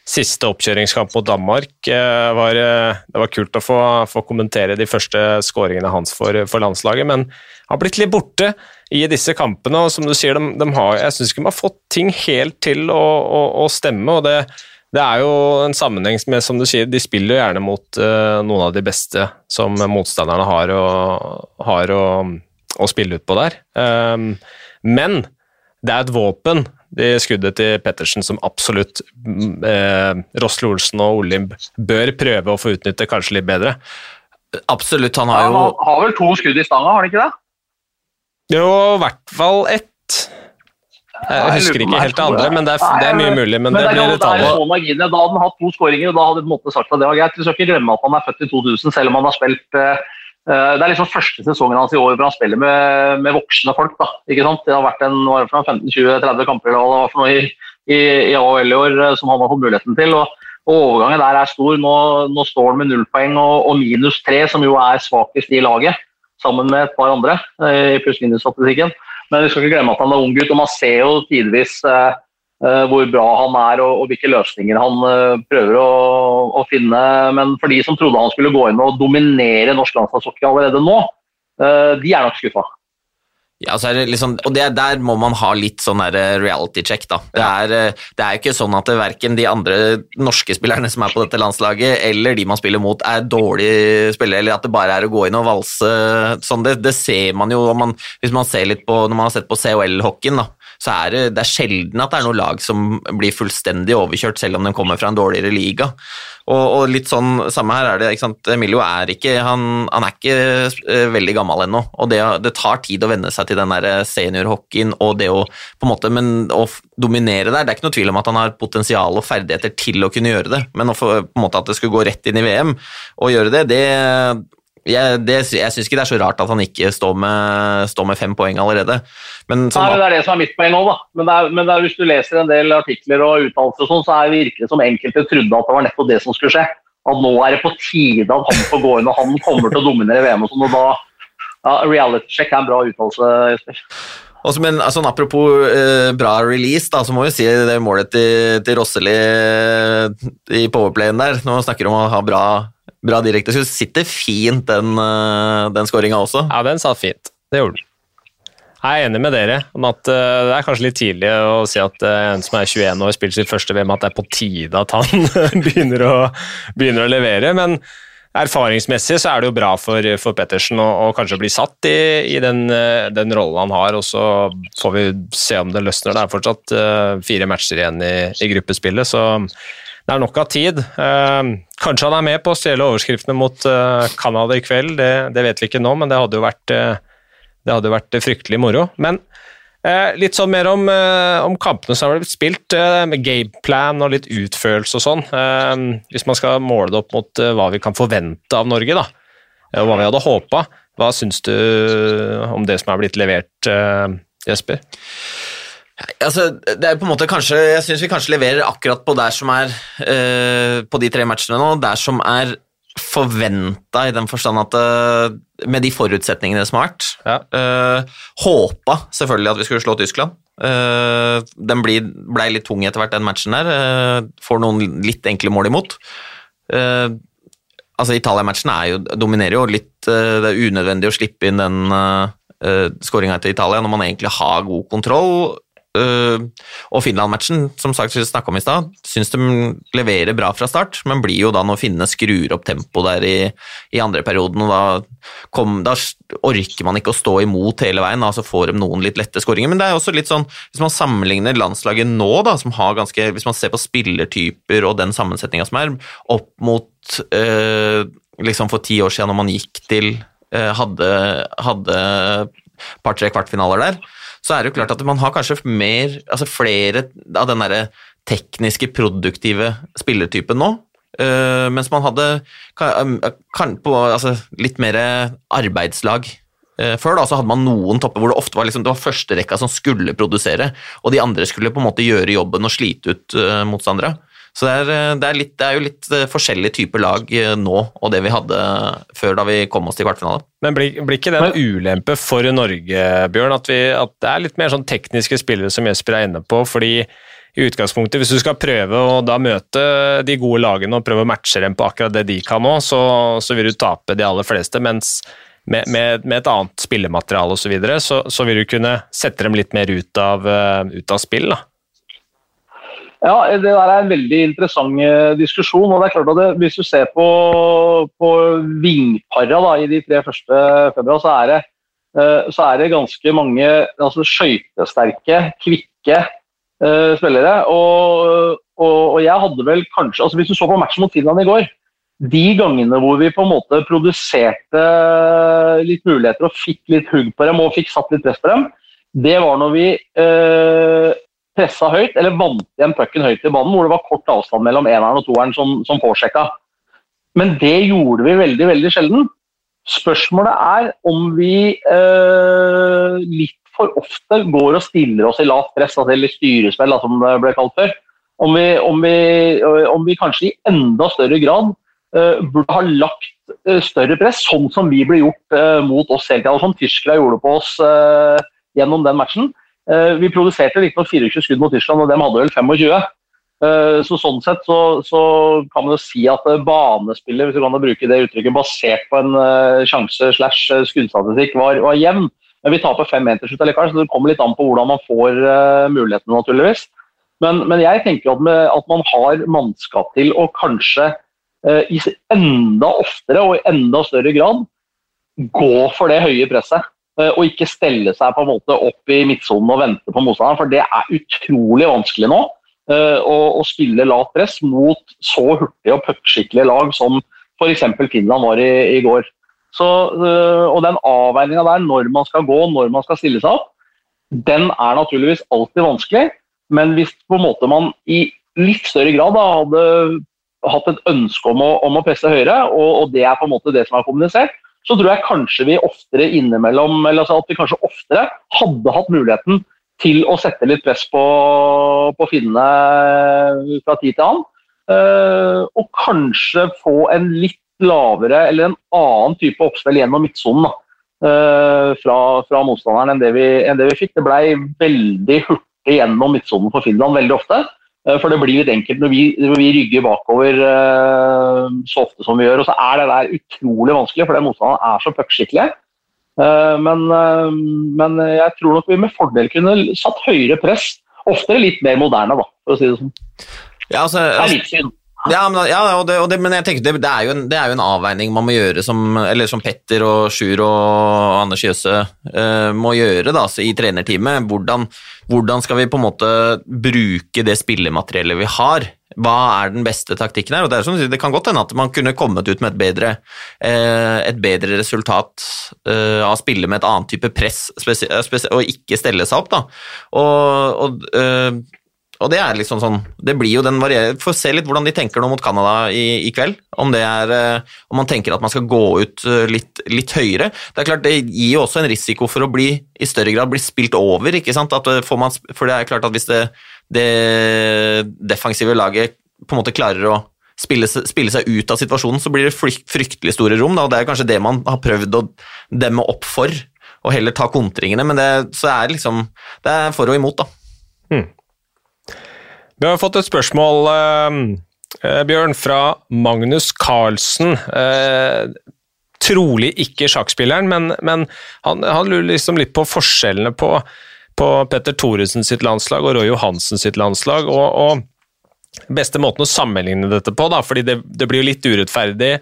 siste oppkjøringskamp mot Danmark. Uh, var, det var kult å få, få kommentere de første skåringene hans for, for, landslaget, men han har blitt litt borte i disse kampene. og som du sier, de, de har, Jeg syns ikke de har fått ting helt til å, å, å stemme. og det det er jo en sammenheng med, som du sier, de spiller jo gjerne mot uh, noen av de beste som motstanderne har å, har å, å spille ut på der. Um, men det er et våpen, de skuddet til Pettersen, som absolutt uh, Rosle Olsen og Olimb bør prøve å få utnytte kanskje litt bedre. Absolutt, han har jo ja, Han har vel to skudd i stanga, har han ikke det? Jo, i hvert fall ett. Jeg husker ikke helt det andre, men det er, det er mye mulig. Men, men det, det, blir detaljer. Da hadde han hatt to skåringer, og da hadde han sagt at det var greit. Vi skal ikke glemme at han er født i 2000, selv om han har spilt uh, Det er liksom første sesongen hans i år hvor han spiller med, med voksne folk. da, ikke sant? Det har vært en 15-20-30 kamper eller hva for noe i, i, i AHL i år uh, som han har fått muligheten til. og, og Overgangen der er stor. Nå, nå står han med null poeng og, og minus tre, som jo er svakest i laget, sammen med et par andre i pluss-minus-statistikken. Men vi skal ikke glemme at han er ung gutt, og man ser jo tidvis eh, eh, hvor bra han er og, hvilke løsninger han prøver å, å, finne. Men for de som trodde han skulle gå inn og dominere norsk landslagshockey allerede nå, de er nok skuffa. Ja, liksom, og det, Der må man ha litt sånn reality check. da. Det er, det er ikke sånn at verken de andre norske spillerne som er på dette landslaget, eller de man spiller mot, er dårlige spillere, eller at det bare er å gå inn og valse. sånn, Det, det ser man jo man, hvis man ser litt på, når man har sett på COL-hockeyen. da, så er det, det er sjelden at det er noe lag som blir fullstendig overkjørt, selv om de kommer fra en dårligere liga. Og, og litt sånn, Samme her er det. ikke sant, Emilio er ikke han, han er ikke uh, veldig gammel ennå. og det, det, tar tid å venne seg til den der seniorhockeyen og det å på en måte, men å dominere der. Det er ikke noe tvil om at han har potensial og ferdigheter til å kunne gjøre det, men å få, på en måte at det skulle gå rett inn i VM og gjøre det, det jeg, det, jeg syns ikke det er så rart at han ikke står med, står med fem poeng allerede. Men, Nei, men Det er det som er mitt poeng òg, da. Men, er, men er, hvis du leser en del artikler og uttalelser, sånn, så er det virkelig som enkelte trodde at det var nettopp det som skulle skje. At nå er det på tide at han får gå inn og han kommer til å dominere VM. og sånn, og da ja, Reality check er en bra uttalelse, Jesper. Også, men altså, Apropos eh, bra release, da, så må vi si det målet til, til Rosseli eh, i powerplayen der. Når man snakker om å ha bra bra direkte. Så sitter fint, den, eh, den skåringa også. Ja, den satt fint. Det gjorde den. Jeg er enig med dere om at uh, det er kanskje litt tidlig å si at uh, en som er 21 år, spiller sitt første VM, at det er på tide at han *laughs* begynner, å, begynner, å, levere. Men erfaringsmessig så er det jo bra for, for Pettersen å, kanskje bli satt i, i den, uh, den, rollen han har, og så får vi se om det løsner. Det er fortsatt fire matcher igjen i, i gruppespillet, så det er nok av tid. Uh, kanskje han er med på å stjele overskriftene mot eh, Canada i kveld, det, det, vet vi ikke nå, men det hadde jo vært, eh, det hadde vært fryktelig moro. Men litt sånn mer om, om kampene som har blitt spilt, med gameplan og litt utførelse og sånn. Hvis man skal måle det opp mot hva vi kan forvente av Norge, da, og hva vi hadde håpa, hva syns du om det som er blitt levert, Jesper? Altså, det er på en måte kanskje, Jeg syns vi kanskje leverer akkurat på der som er uh, På de tre matchene nå, der som er forventa i den forstand at uh, Med de forutsetningene som har vært. Ja. Uh, håpa selvfølgelig at vi skulle slå Tyskland. Uh, den blei ble litt tung etter hvert, den matchen der. får noen litt enkle mål imot. altså Italia-matchen dominerer jo litt Det er unødvendig å slippe inn den uh, skåringa til Italia, når man egentlig har god kontroll. Uh, og Finland-matchen, som sagt vi snakka om i stad, syns de leverer bra fra start, men blir jo da når finnene skrur opp tempoet der i, i, andre perioden, og da, kom, da, orker man ikke å stå imot hele veien, da, så får de noen litt lette skåringer. Men det er også litt sånn, hvis man sammenligner landslaget nå, da, som har ganske Hvis man ser på spillertyper og den sammensetninga som er, opp mot øh, liksom for ti år siden når man gikk til uh, hadde, hadde par-tre kvartfinaler der, så er det jo klart at man har kanskje mer, altså flere av den derre tekniske, produktive spillertypen nå. Uh, mens man hadde kan, kan, på, altså, litt mer arbeidslag uh, før. da, så hadde man noen topper hvor det ofte var liksom, det var førsterekka som skulle produsere, og de andre skulle på en måte gjøre jobben og slite ut uh, motstandere. Så det er, eh, det, er litt, det er, jo litt eh, forskjellige typer lag eh, nå og det vi hadde før da vi kom oss til kvartfinale. Men blir, blir ikke det en ulempe for Norge, Bjørn, at, vi, at, det er litt mer sånn tekniske spillere som Jesper er inne på? fordi i utgangspunktet, Hvis du skal prøve å da møte de gode lagene og prøve å matche dem på akkurat det de kan nå, så, så vil du tape de aller fleste. mens med, med, med, et annet spillemateriale osv., så, videre, så så vil du kunne sette dem litt mer ut av, ut av spill. da. Ja, Det der er en veldig interessant eh, diskusjon. og det er klart at det, Hvis du ser på, på vingpara i de tre første februar, så er det, eh, så er det ganske mange altså skøytesterke, kvikke uh, spillere. Og, og, og, jeg hadde vel kanskje altså Hvis du så på matchen mot Finland i går, de gangene hvor vi på en måte produserte litt muligheter og fikk litt hugg på dem og fikk satt litt press på dem, det var når vi uh, pressa høyt, eller vant igjen pucken høyt i banen, hvor det var kort avstand mellom eneren og toeren som, som påsjekka. Men det gjorde vi veldig, veldig sjelden. Spørsmålet er om vi eh, litt for ofte går og stiller oss i lavt press, altså, eller styrespill, som det ble kalt før. Om vi, om, vi, om vi, kanskje i enda større grad eh, burde ha lagt uh, større press, sånn som vi ble gjort eh, mot oss hele tida. Som tyskerne gjorde på oss gjennom den matchen. Eh, vi produserte riktignok 24 skudd mot Tyskland, og dem hadde vel 25. Eh, så Sånn sett så, så kan man jo si at eh, banespillet, hvis du kan bruke det uttrykket, basert på en sjanse slash skuddstatistikk, var, var jevn. Men vi taper 5-1 til slutt allikevel, så det kommer litt an på hvordan man får mulighetene, naturligvis. Men, men jeg tenker at, med, at, man har mannskap til å kanskje eh, enda oftere og i enda større grad gå for det høye presset. Eh, og ikke stelle seg på en måte opp i midtsonen og vente på motstanderen. For det er utrolig vanskelig nå eh, å, spille lavt press mot så hurtige og puckskikkelige lag som f.eks. Finland var i, i går. Så, eh, og den avveininga der, når man skal gå, når man skal stille seg opp, den er naturligvis alltid vanskelig. Men hvis på en måte man i litt større grad da, hadde hatt et ønske om å, om å presse høyere, og, og, det er på en måte det som er kommunisert, så tror jeg kanskje vi oftere innimellom, eller altså at vi kanskje oftere hadde hatt muligheten til å sette litt press på, på finnene fra tid til annen. Uh, og kanskje få en litt lavere eller en annen type oppspill gjennom midtsonen uh, fra, fra, motstanderen enn det, vi, enn det vi fikk. Det ble veldig hurtig gjennom midtsonen for Finland veldig ofte. Eh, for det blir litt enkelt når vi, når vi rygger bakover uh, så ofte som vi gjør. Og så er det der utrolig vanskelig, for motstanderen er så puckskikkelig. Uh, men, men, jeg tror nok vi med fordel kunne satt høyere press. Oftere litt mer moderne, da, for å si det sånn. Ja, altså, altså, det er litt synd. Ja, men, ja, og det, og det, men jeg tenker det, det, er en, det, er jo en, avveining man må gjøre som, eller som Petter og Sjur og Anders Jøse uh, må gjøre da, i trenerteamet. Hvordan, hvordan, skal vi på en måte bruke det spillemateriellet vi har? Hva er den beste taktikken her? Og Det, er det kan godt hende at man kunne kommet ut med et bedre, uh, et bedre resultat uh, av å spille med et annet type press og ikke stelle seg opp. da. Og, og og det er liksom sånn Det blir jo den varier... Får se litt hvordan de tenker nå mot Canada i, i, kveld. Om det er eh, Om man tenker at man skal gå ut eh, litt, litt, høyere. Det er klart det gir jo også en risiko for å bli i større grad bli spilt over, ikke sant. Eh, man, for det er klart at hvis det, det defensive laget på en måte klarer å spille, spille, seg ut av situasjonen, så blir det fryktelig store rom. Da, og Det er kanskje det man har prøvd å demme opp for, og heller ta kontringene. Men det, så er liksom, det er for og imot, da. Hmm. Vi har fått et spørsmål, eh, eh, Bjørn, fra Magnus Carlsen. Eh, trolig ikke sjakkspilleren, men, men han, han, lurer liksom litt på forskjellene på, på Petter Thoresen sitt landslag og Roy Johansen sitt landslag. og, og beste måten å sammenligne dette på, da, fordi det, det blir jo litt urettferdig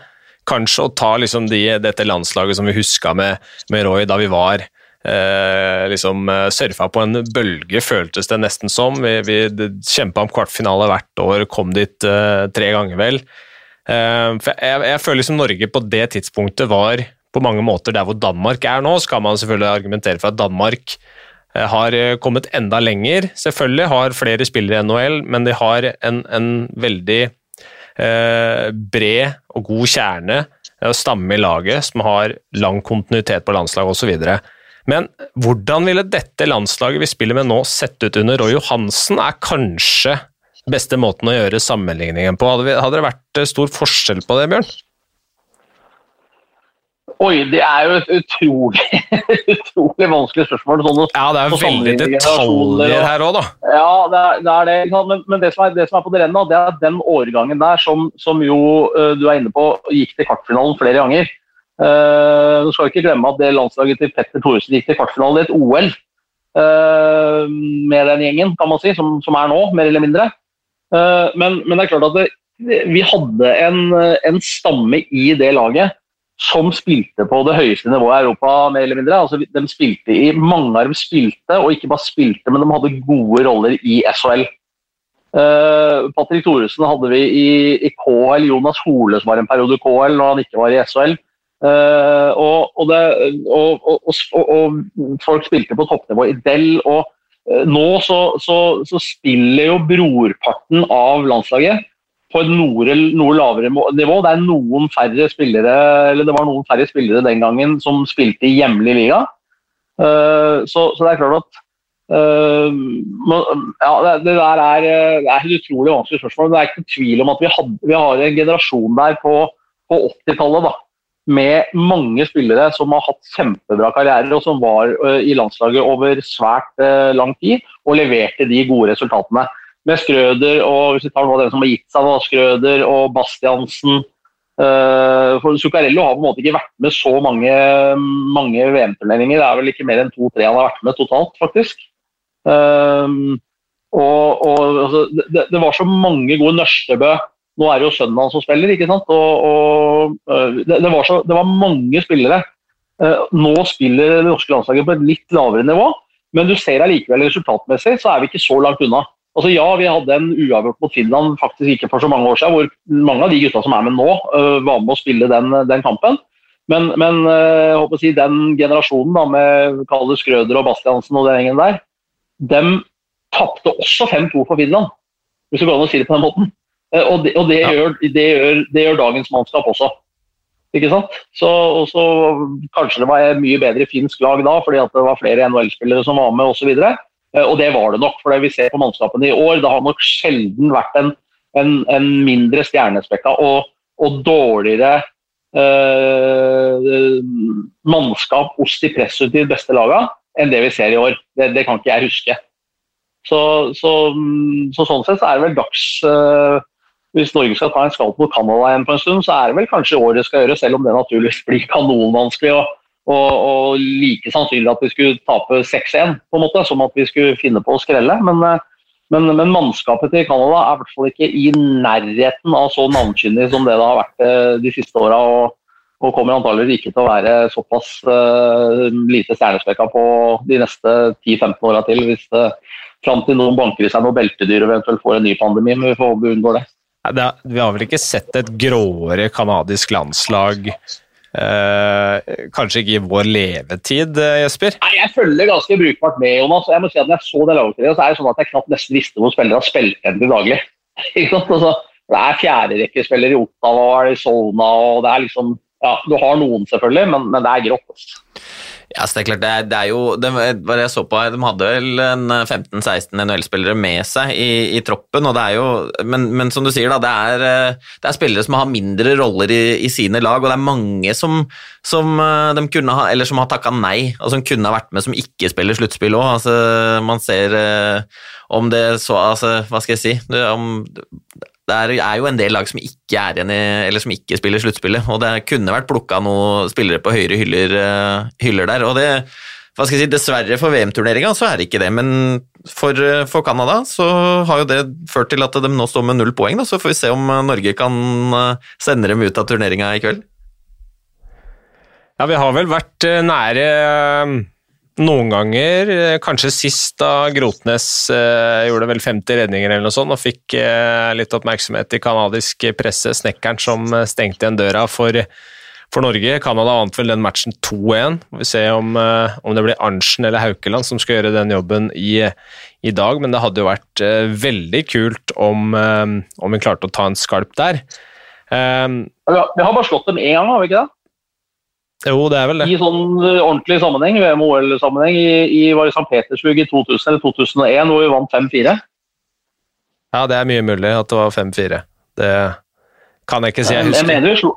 kanskje å ta liksom de, dette landslaget som vi huska med, med Roy da vi var eh, liksom eh, surfa på en bølge, føltes det nesten som. Vi, vi kjempa om kvartfinale hvert år, kom dit eh, tre ganger, vel. For jeg, jeg, føler liksom Norge på det tidspunktet var på mange måter der hvor Danmark er nå. Så kan man selvfølgelig argumentere for at Danmark har kommet enda lenger. Selvfølgelig har flere spillere i NHL, men de har en, en veldig eh, bred og god kjerne stamme i laget som har lang kontinuitet på landslaget osv. Men hvordan ville dette landslaget vi spiller med nå sett ut under Roy Johansen, er kanskje beste måten å gjøre sammenligningen på. Hadde, vi, hadde det vært eh, stor forskjell på det, Bjørn? Oi, det er jo et utrolig, *laughs* utrolig vanskelig spørsmål. Sånn, ja, det er veldig detaljer her òg, da. Ja, det er det. Er det men, men det, som er, det, som er, på det rennet, det er den årgangen der som, som jo uh, du er inne på, gikk til kvartfinalen flere ganger. Uh, du skal ikke glemme at det landslaget til Petter Thoresen gikk til kvartfinale i et OL. Uh, med den gjengen, kan man si, som, som er nå, mer eller mindre. Eh, men, men, det er klart at det, vi hadde en, en, stamme i det laget som spilte på det høyeste nivået i Europa, mer eller mindre. Altså, de spilte i, mange av dem spilte, og ikke bare spilte, men de hadde gode roller i SHL. Eh, Patrick Thoresen hadde vi i, i, KL, Jonas Hole som var en periode i KL når han ikke var i SHL. Eh, og, og, det, og, folk spilte på toppnivå i Del. og Eh, nå så, så, så, spiller jo brorparten av landslaget på et noe, noe, lavere nivå. Det er noen færre spillere eller det var noen færre spillere den gangen som spilte i hjemlig liga. Uh, så, så, det er klart at uh, ja, det, det, der er, det er et utrolig vanskelig spørsmål. Det er ikke tvil om at vi, had, vi har en generasjon der på, på 80-tallet med mange spillere som har hatt kjempebra karrierer, og som var uh, i landslaget over svært uh, lang tid og leverte de gode resultatene. Med Skrøder og hvis vi tar noe av dem som har gitt seg, Skrøder og Bastiansen uh, for Zuccarello har på en måte ikke vært med så mange, mange VM-turneringer. Det er vel ikke mer enn to-tre han har vært med totalt, faktisk. og, og altså, det, det, var så mange gode Nørstebø nå er det jo sønnen hans som spiller, ikke sant. Og, og øh, det, det, var så, det, var mange spillere. Øh, nå spiller det norske landslaget på et litt lavere nivå, men du ser allikevel resultatmessig så er vi ikke så langt unna. Altså Ja, vi hadde en uavgjort mot Finland faktisk ikke for så mange år siden, hvor mange av de gutta som er med nå, øh, var med å spille den, den kampen. Men, men jeg håper å si, den generasjonen da, med Kalle Skrøder og Bastiansen og den gjengen der, dem tapte også 5-2 for Finland, hvis det går an å si det på den måten. Eh, og, det, og det, ja. gjør, det, gjør, det, gjør, dagens mannskap også. Ikke sant? Så, og så Kanskje det var et mye bedre finsk lag da, fordi at det var flere NHL-spillere som var med osv. Og, eh, og det var det nok. for det vi ser på mannskapene i år, det har nok sjelden vært en, en, en mindre stjernespekka og, og dårligere eh, mannskap hos de pressutive beste lagene enn det vi ser i år. Det, det kan ikke jeg huske. Så, så, så, sånn sett så er det vel dags eh, hvis Norge skal ta en skalp mot Canada igjen på en stund, så er det vel kanskje året skal gjøre, selv om det naturligvis blir kanonvanskelig. Og, og, og like sannsynlig at vi skulle tape 6-1, på en måte, som at vi skulle finne på å skrelle. Men, eh, men, men mannskapet til Canada er i hvert fall ikke i nærheten av så navnkyndig som det det har vært eh, de siste åra. Og, kommer antageligvis ikke til å være såpass uh, lite stjernespekka på de neste 10-15 åra til, hvis det fram til noen banker i seg noe beltedyr og eventuelt får en ny pandemi. Men vi får håpe vi unngår det. Det, vi har vel ikke sett et gråere kanadisk landslag eh, kanskje ikke i vår levetid, eh, Jesper? Nei, Jeg følger ganske brukbart med, Jonas. Jeg må si at når jeg så det laget, så er det sånn at jeg knapt nesten visste hvor spillere har spilt den til daglig. *laughs* altså, det er fjerderekkespillere i Ottawa og Arizona, og det er liksom ja, Du har noen, selvfølgelig, men, men det er grått. Altså. Ja, så det er klart, det er, det er jo det, hva jeg så på her, De hadde vel en 15-16 NHL-spillere med seg i, i, troppen. og det er jo, men, men, som du sier, da, det er, det er spillere som har mindre roller i, i, sine lag. og Det er mange som, som, eh, ha, eller som har takka nei, og som kunne ha vært med, som ikke spiller sluttspill òg. Altså, man ser eh, om det så altså, Hva skal jeg si? Om, det er, jo en del lag som ikke er igjen i, eller som ikke spiller sluttspillet, og det kunne vært plukka noen spillere på høyere hyller, uh, hyller der. og det hva skal jeg si, Dessverre for VM-turneringa så er det ikke det, men for, for Canada så har jo det ført til at de nå står med null poeng. Da. Så får vi se om Norge kan eh, sende dem ut av turneringa i kveld. Ja, vi har vel vært nære noen ganger, eh, kanskje sist da Grotnes eh, gjorde vel 50 redninger eller noe sånt, og fikk eh, litt oppmerksomhet i canadisk presse. Snekkeren som eh, stengte igjen døra for, for Norge. Canada vant vel den matchen 2-1. Vi ser om, eh, om, det blir Arntzen eller Haukeland som skal gjøre den jobben i, i dag, men det hadde jo vært eh, veldig kult om, om vi klarte å ta en skalp der. vi har bare slått dem én gang, har vi ikke det? Jo, det er vel det. I sånn eh, ordentlig sammenheng, VM-OL-sammenheng, i, i, var St. Petersburg i 2000 eller 2001, hvor vi vant 5-4. Ja, det er mye mulig at det var 5-4. Det kan jeg ikke si jeg husker. Jeg mener vi slo,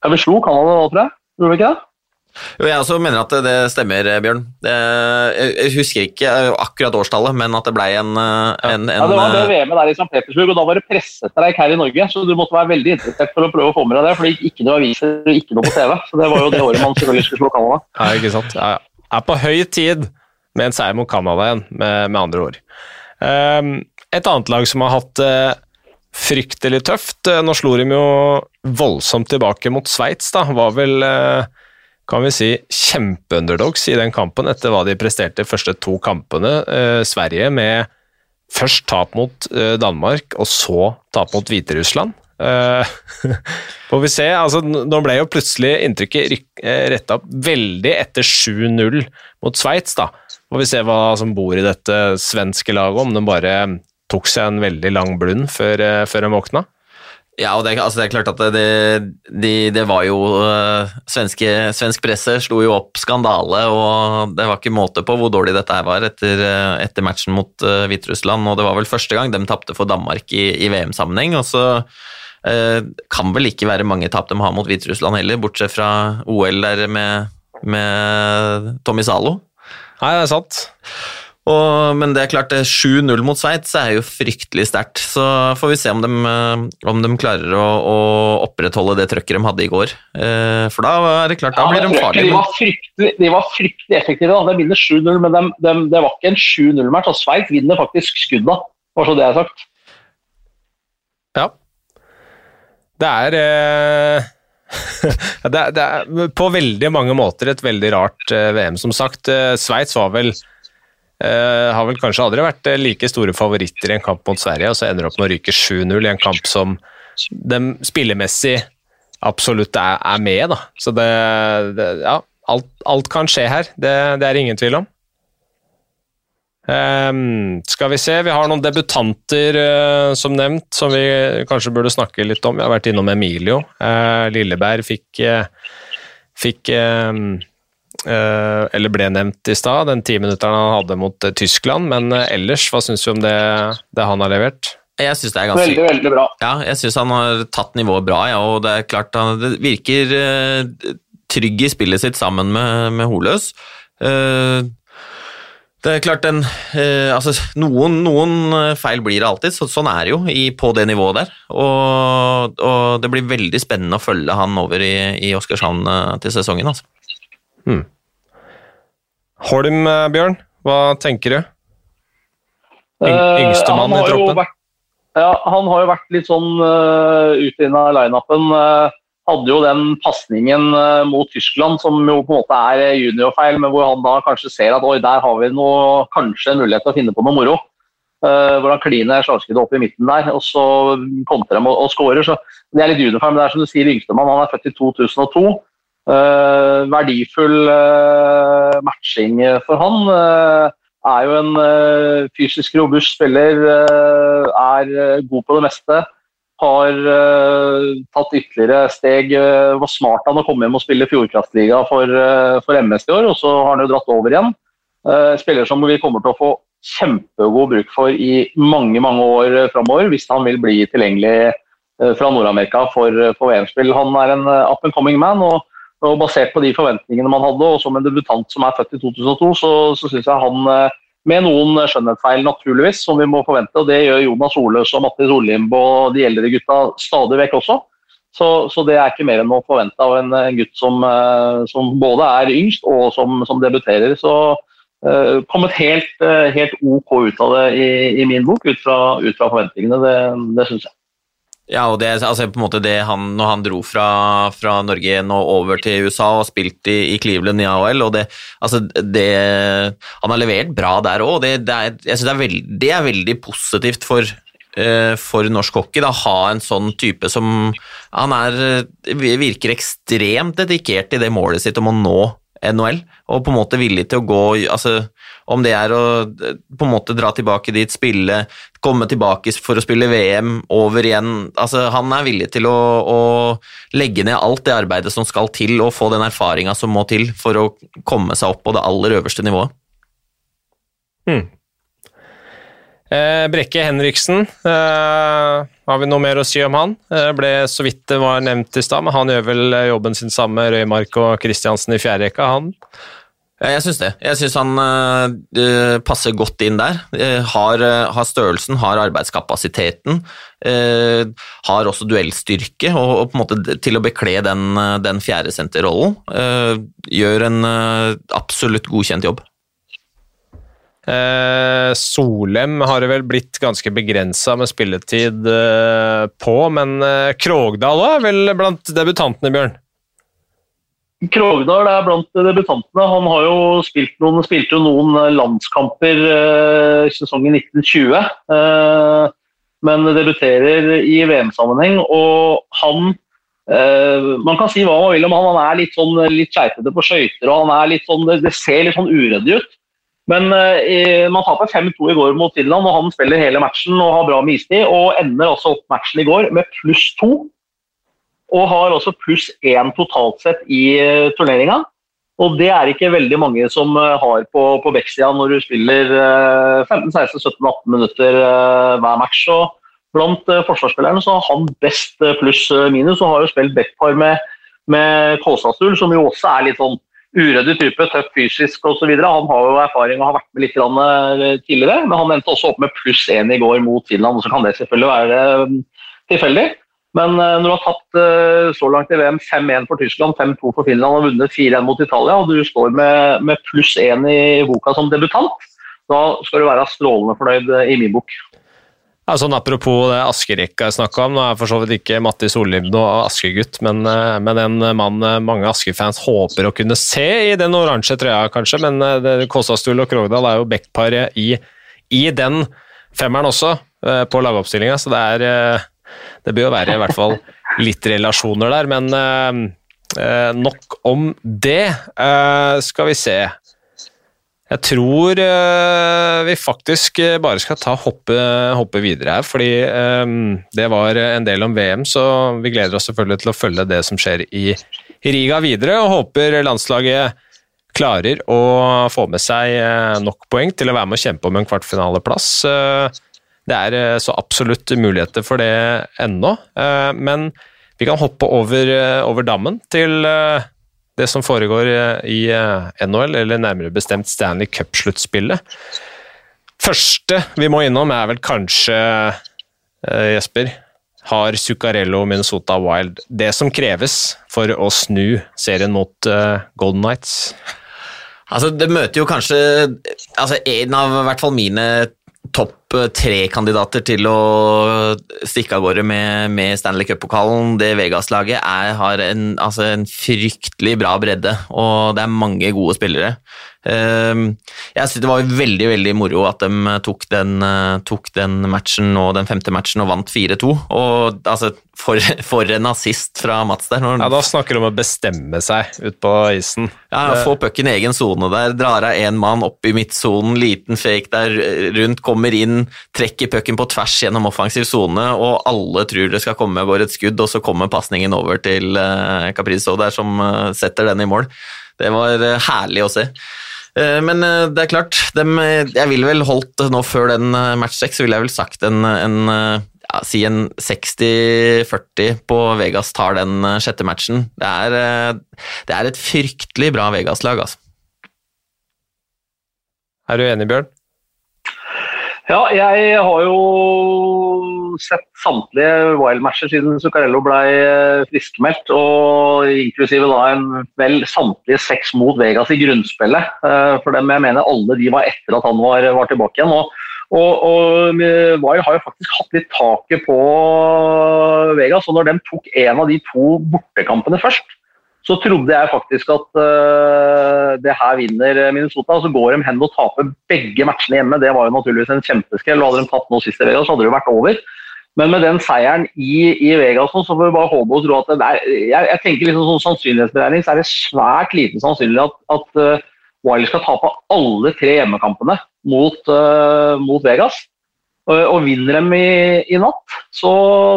ja, vi slo Canada nå, tror jeg. Gjorde vi ikke det? Jo, jeg også mener at det stemmer, Bjørn. Jeg husker ikke akkurat årstallet, men at det blei en, en, en, Ja, Det var det VM-et der i St. Petersburg, og da var det pressestreik her i Norge. Så du måtte være veldig interessert for å prøve å få med deg det, for det gikk ikke noe aviser og ikke noe på TV. Så det var jo det året man selvfølgelig skulle slå Canada. Ja, ikke sant. Ja, ja. Er på høy tid med en seier mot Canada igjen, med, med andre ord. Um, et annet lag som har hatt uh, fryktelig tøft uh, Nå slo de jo voldsomt tilbake mot Sveits, da. Var vel uh, kan vi si, kjempeunderdogs i den kampen etter hva de presterte de første to kampene. Eh, Sverige med først tap mot eh, Danmark, og så tap mot Hviterussland. Eh, *laughs* får vi se. altså Nå ble jo plutselig inntrykket eh, retta opp veldig etter 7-0 mot Sveits. Får vi se hva som bor i dette svenske laget, om de bare tok seg en veldig lang blund før, eh, før de våkna. Ja, og det, altså det, er klart at det, det, det var jo uh, svenske, Svensk presse slo jo opp skandale, og det var ikke måte på hvor dårlig dette her var etter, uh, etter matchen mot uh, Hviterussland. Og det var vel første gang de tapte for Danmark i, i VM-sammenheng. Og så kan vel ikke være mange tap de har mot Hviterussland heller, bortsett fra OL der med, med Tommy Zalo. Nei, det er sant. Og, men det er klart, 7-0 mot Sveits er jo fryktelig sterkt. Så får vi se om de, eh, om de klarer å, å, opprettholde det trøkket de hadde i går. Eh, for da er det klart, da blir de farlige. De var fryktelig, de var fryktelig effektive. da. De vinner 7-0, men de, de, det var ikke en 7-0-match. og Sveits vinner faktisk skudda, bare så det er sagt. Ja. Det er eh... *laughs* det, er, det er på veldig mange måter et veldig rart eh, VM. Som sagt, Sveits var vel har vel kanskje aldri vært eh, like store favoritter i en kamp mot Sverige, og så ender opp med å ryke 7-0 i en kamp som de spillemessig absolutt er, er med. Da. Så det, det Ja, alt, alt, kan skje her. Det, det er ingen tvil om. Um, skal vi se, vi har noen debutanter uh, som nevnt, som vi kanskje burde snakke litt om. Vi har vært innom Emilio. Uh, Lilleberg fikk, fikk um, Eh, eller ble nevnt i stad, den timinutteren han hadde mot eh, Tyskland. Men eh, ellers, hva syns du om det, det han har levert? Jeg syns det er ganske Veldig, veldig bra. Ja, jeg syns han har tatt nivået bra, ja, og det er klart han det virker trygg i spillet sitt sammen med, med Holøs. Det er klart den Altså, noen, noen, feil blir det alltid, så, sånn er det jo i, på det nivået der. Og, og, det blir veldig spennende å følge han over i, i Oskarshamn til sesongen, altså. Hmm. Holm, eh, Bjørn, hva tenker du? Eh, Yngstemann i troppen? Vært, ja, han har jo vært litt sånn uh, ute av lineupen. Uh, hadde jo den pasningen uh, mot Tyskland som jo på en måte er juniorfeil, men hvor han da kanskje ser at oi, der har vi noe, kanskje en mulighet til å finne på noe moro. Uh, hvor han kliner slagskuddet opp i midten der, og så kontrer de og, og skårer. Så det er litt juniorfeil, men det er som du sier, Yngstemann han er født i 2002. Uh, verdifull uh, matching for han. Uh, er jo en fysisk robust spiller, er god på det meste. Har tatt ytterligere steg. var smart han å komme hjem og spille Fjordkraftliga for, for MS i år, og så har han jo dratt over igjen. spiller som vi kommer til å få kjempegod bruk for i mange mange år framover, hvis han vil bli tilgjengelig fra Nord-Amerika for, for VM-spill. Han er en up and coming man. og og Basert på de forventningene man hadde, og som en debutant som er født i 2002, så, så syns jeg han, eh, med noen skjønnhetsfeil, naturligvis, som vi må forvente. og Det gjør Jonas Oløs og Mattis Olimb og de eldre gutta stadig vekk også. Så, så, det er ikke mer enn å forvente av en, en gutt som, uh, som, både er yngst og som, som debuterer. Så uh, kommet helt, uh, helt, OK ut av det i, i min bok, ut fra, ut fra forventningene. Det, det syns jeg. Ja, og det, altså på en måte det han, når han dro fra, fra Norge nå over til USA og spilte i, i Cleveland i AHL, og det, altså det Han har levert bra der òg, det, det, er, det, det er veldig positivt for, uh, for norsk hockey. å Ha en sånn type som Han er, virker ekstremt dedikert i det målet sitt om å nå NHL, og på en måte villig til å gå altså, Om det er å på en måte dra tilbake dit, spille, komme tilbake for å spille VM, over igjen altså, Han er villig til å, å legge ned alt det arbeidet som skal til, og få den erfaringa som må til for å komme seg opp på det aller øverste nivået. Hmm. Eh, Brekke Henriksen, eh, har vi noe mer å si om han? Eh, ble så vidt det var nevnt i stad, men han gjør vel jobben sin sammen med Røymark og Kristiansen i fjærrekka, han? Jeg syns det. Jeg syns han uh, passer godt inn der. Uh, har, har, størrelsen, har arbeidskapasiteten. har også duellstyrke og, og, på en måte til å bekle den, den fjerdesenterrollen. gjør en absolutt godkjent jobb. Eh, Solem har det vel blitt ganske begrensa med spilletid eh, på, men eh, Krogdal er vel blant debutantene, Bjørn? Krogdal er blant debutantene. Han har jo spilt noen, spilte jo noen landskamper i sesongen 1920. men debuterer i VM-sammenheng, og han man kan si hva man vil om han. Han er litt sånn litt skeitete på skøyter, og han er litt sånn, det ser litt sånn uryddig ut. Men eh, man taper 5-2 i går mot Finland, og han spiller hele matchen og har bra med istid. Og ender også opp matchen i går med pluss to. Og har også pluss én totalt sett i uh, turneringa. Og det er ikke veldig mange som uh, har på, på backsida når du spiller uh, 15-16-17-18 minutter uh, hver match. Og blant forsvarsspillerne så har han best pluss minus, og har jo spilt backpar med, med Kåsasul, som jo også er litt sånn uryddig type, tøff fysisk osv. Han har jo erfaring og har vært med litt eh, tidligere, men han endte også opp med pluss én i går mot Finland. Så kan det selvfølgelig være eh, tilfeldig. Men eh, når du har tatt så langt i VM 5-1 for Tyskland, 5-2 for Finland og vunnet 4-1 mot Italia, og du står med, med pluss én i boka som debutant, da skal du være strålende fornøyd i min bok. Ja, sånn Apropos det Askerekka jeg snakka om, nå er for så vidt ikke Matti Sollim noe Askegutt, men, eh, men, en mann eh, mange Asker-fans håper å kunne se i den oransje trøya, kanskje. Men eh, Kåsastul og Krogdal er jo backparet i, i, den femmeren også, på lagoppstillinga, så det er Det bør jo være i hvert fall litt relasjoner der, men nok om det. skal vi se. Jeg tror uh, vi faktisk eh, bare skal ta hoppe, hoppe videre her, fordi um, det var en del om VM, så vi gleder oss selvfølgelig til å følge det som skjer i Riga videre, og håper landslaget klarer å få med seg nok poeng til å være med å kjempe om en kvartfinaleplass. Det er så absolutt muligheter for det ennå, men vi kan hoppe over, over dammen til det som foregår eh, i eh, NHL, eller nærmere bestemt Stanley Cup-sluttspillet. Første vi må innom, er vel kanskje, uh, Jesper, har Zuccarello Minnesota Wild det som kreves for å snu serien mot Golden Nights? Altså, det møter jo kanskje altså, en av i hvert fall mine topp tre-kandidater til å stikke av gårde med, med Stanley Cup-pokalen. Det Vegas-laget har en, altså en, fryktelig bra bredde, og det er mange gode spillere. Ehm, jeg synes Det var veldig veldig moro at de tok den, tok den matchen og den femte matchen og vant 4-2. Og altså, for, *laughs* for, en assist fra Mats der. ja, Da snakker du om å bestemme seg ut på isen. Ja, Få pucken i egen sone der, drar av én mann opp i midtsonen, liten fake der rundt, kommer inn, trekker pucken på tvers gjennom offensiv sone, og alle tror det skal komme bare et skudd, og så kommer pasningen over til uh, Caprizo der, som uh, setter den i mål. Det var uh, herlig å se. Men det er klart, dem, jeg ville vel holdt nå før den match 6, så ville jeg vel sagt en, en ja, si en 60-40 på Vegas tar den sjette matchen. Det er, det er et fryktelig bra Vegas-lag, altså. Er du enig, Bjørn? Ja, jeg har jo sett samtlige Wild-matcher siden Zuccarello ble eh, friskmeldt, og inklusive da en vel samtlige seks mot Vegas i grunnspillet. Eh, for dem jeg mener alle de var etter at han var, var tilbake igjen. Og, og, og Wild har jo faktisk hatt litt taket på Vegas, og når de tok en av de to bortekampene først, så trodde jeg faktisk at uh, det her vinner Minnesota. Så går de hen og taper begge matchene hjemme. Det var jo naturligvis en kjempeskrell. Hadde de tatt noe sist i Vegas, så hadde det jo vært over. Men med den seieren i, i Vegas så får vi bare håpe og tro at det er, jeg, jeg tenker liksom sånn sannsynlighetsberegning så er det svært lite sannsynlig at, at uh, Wiley skal tape alle tre hjemmekampene mot, uh, mot Vegas. Og vinner dem i, i natt, så,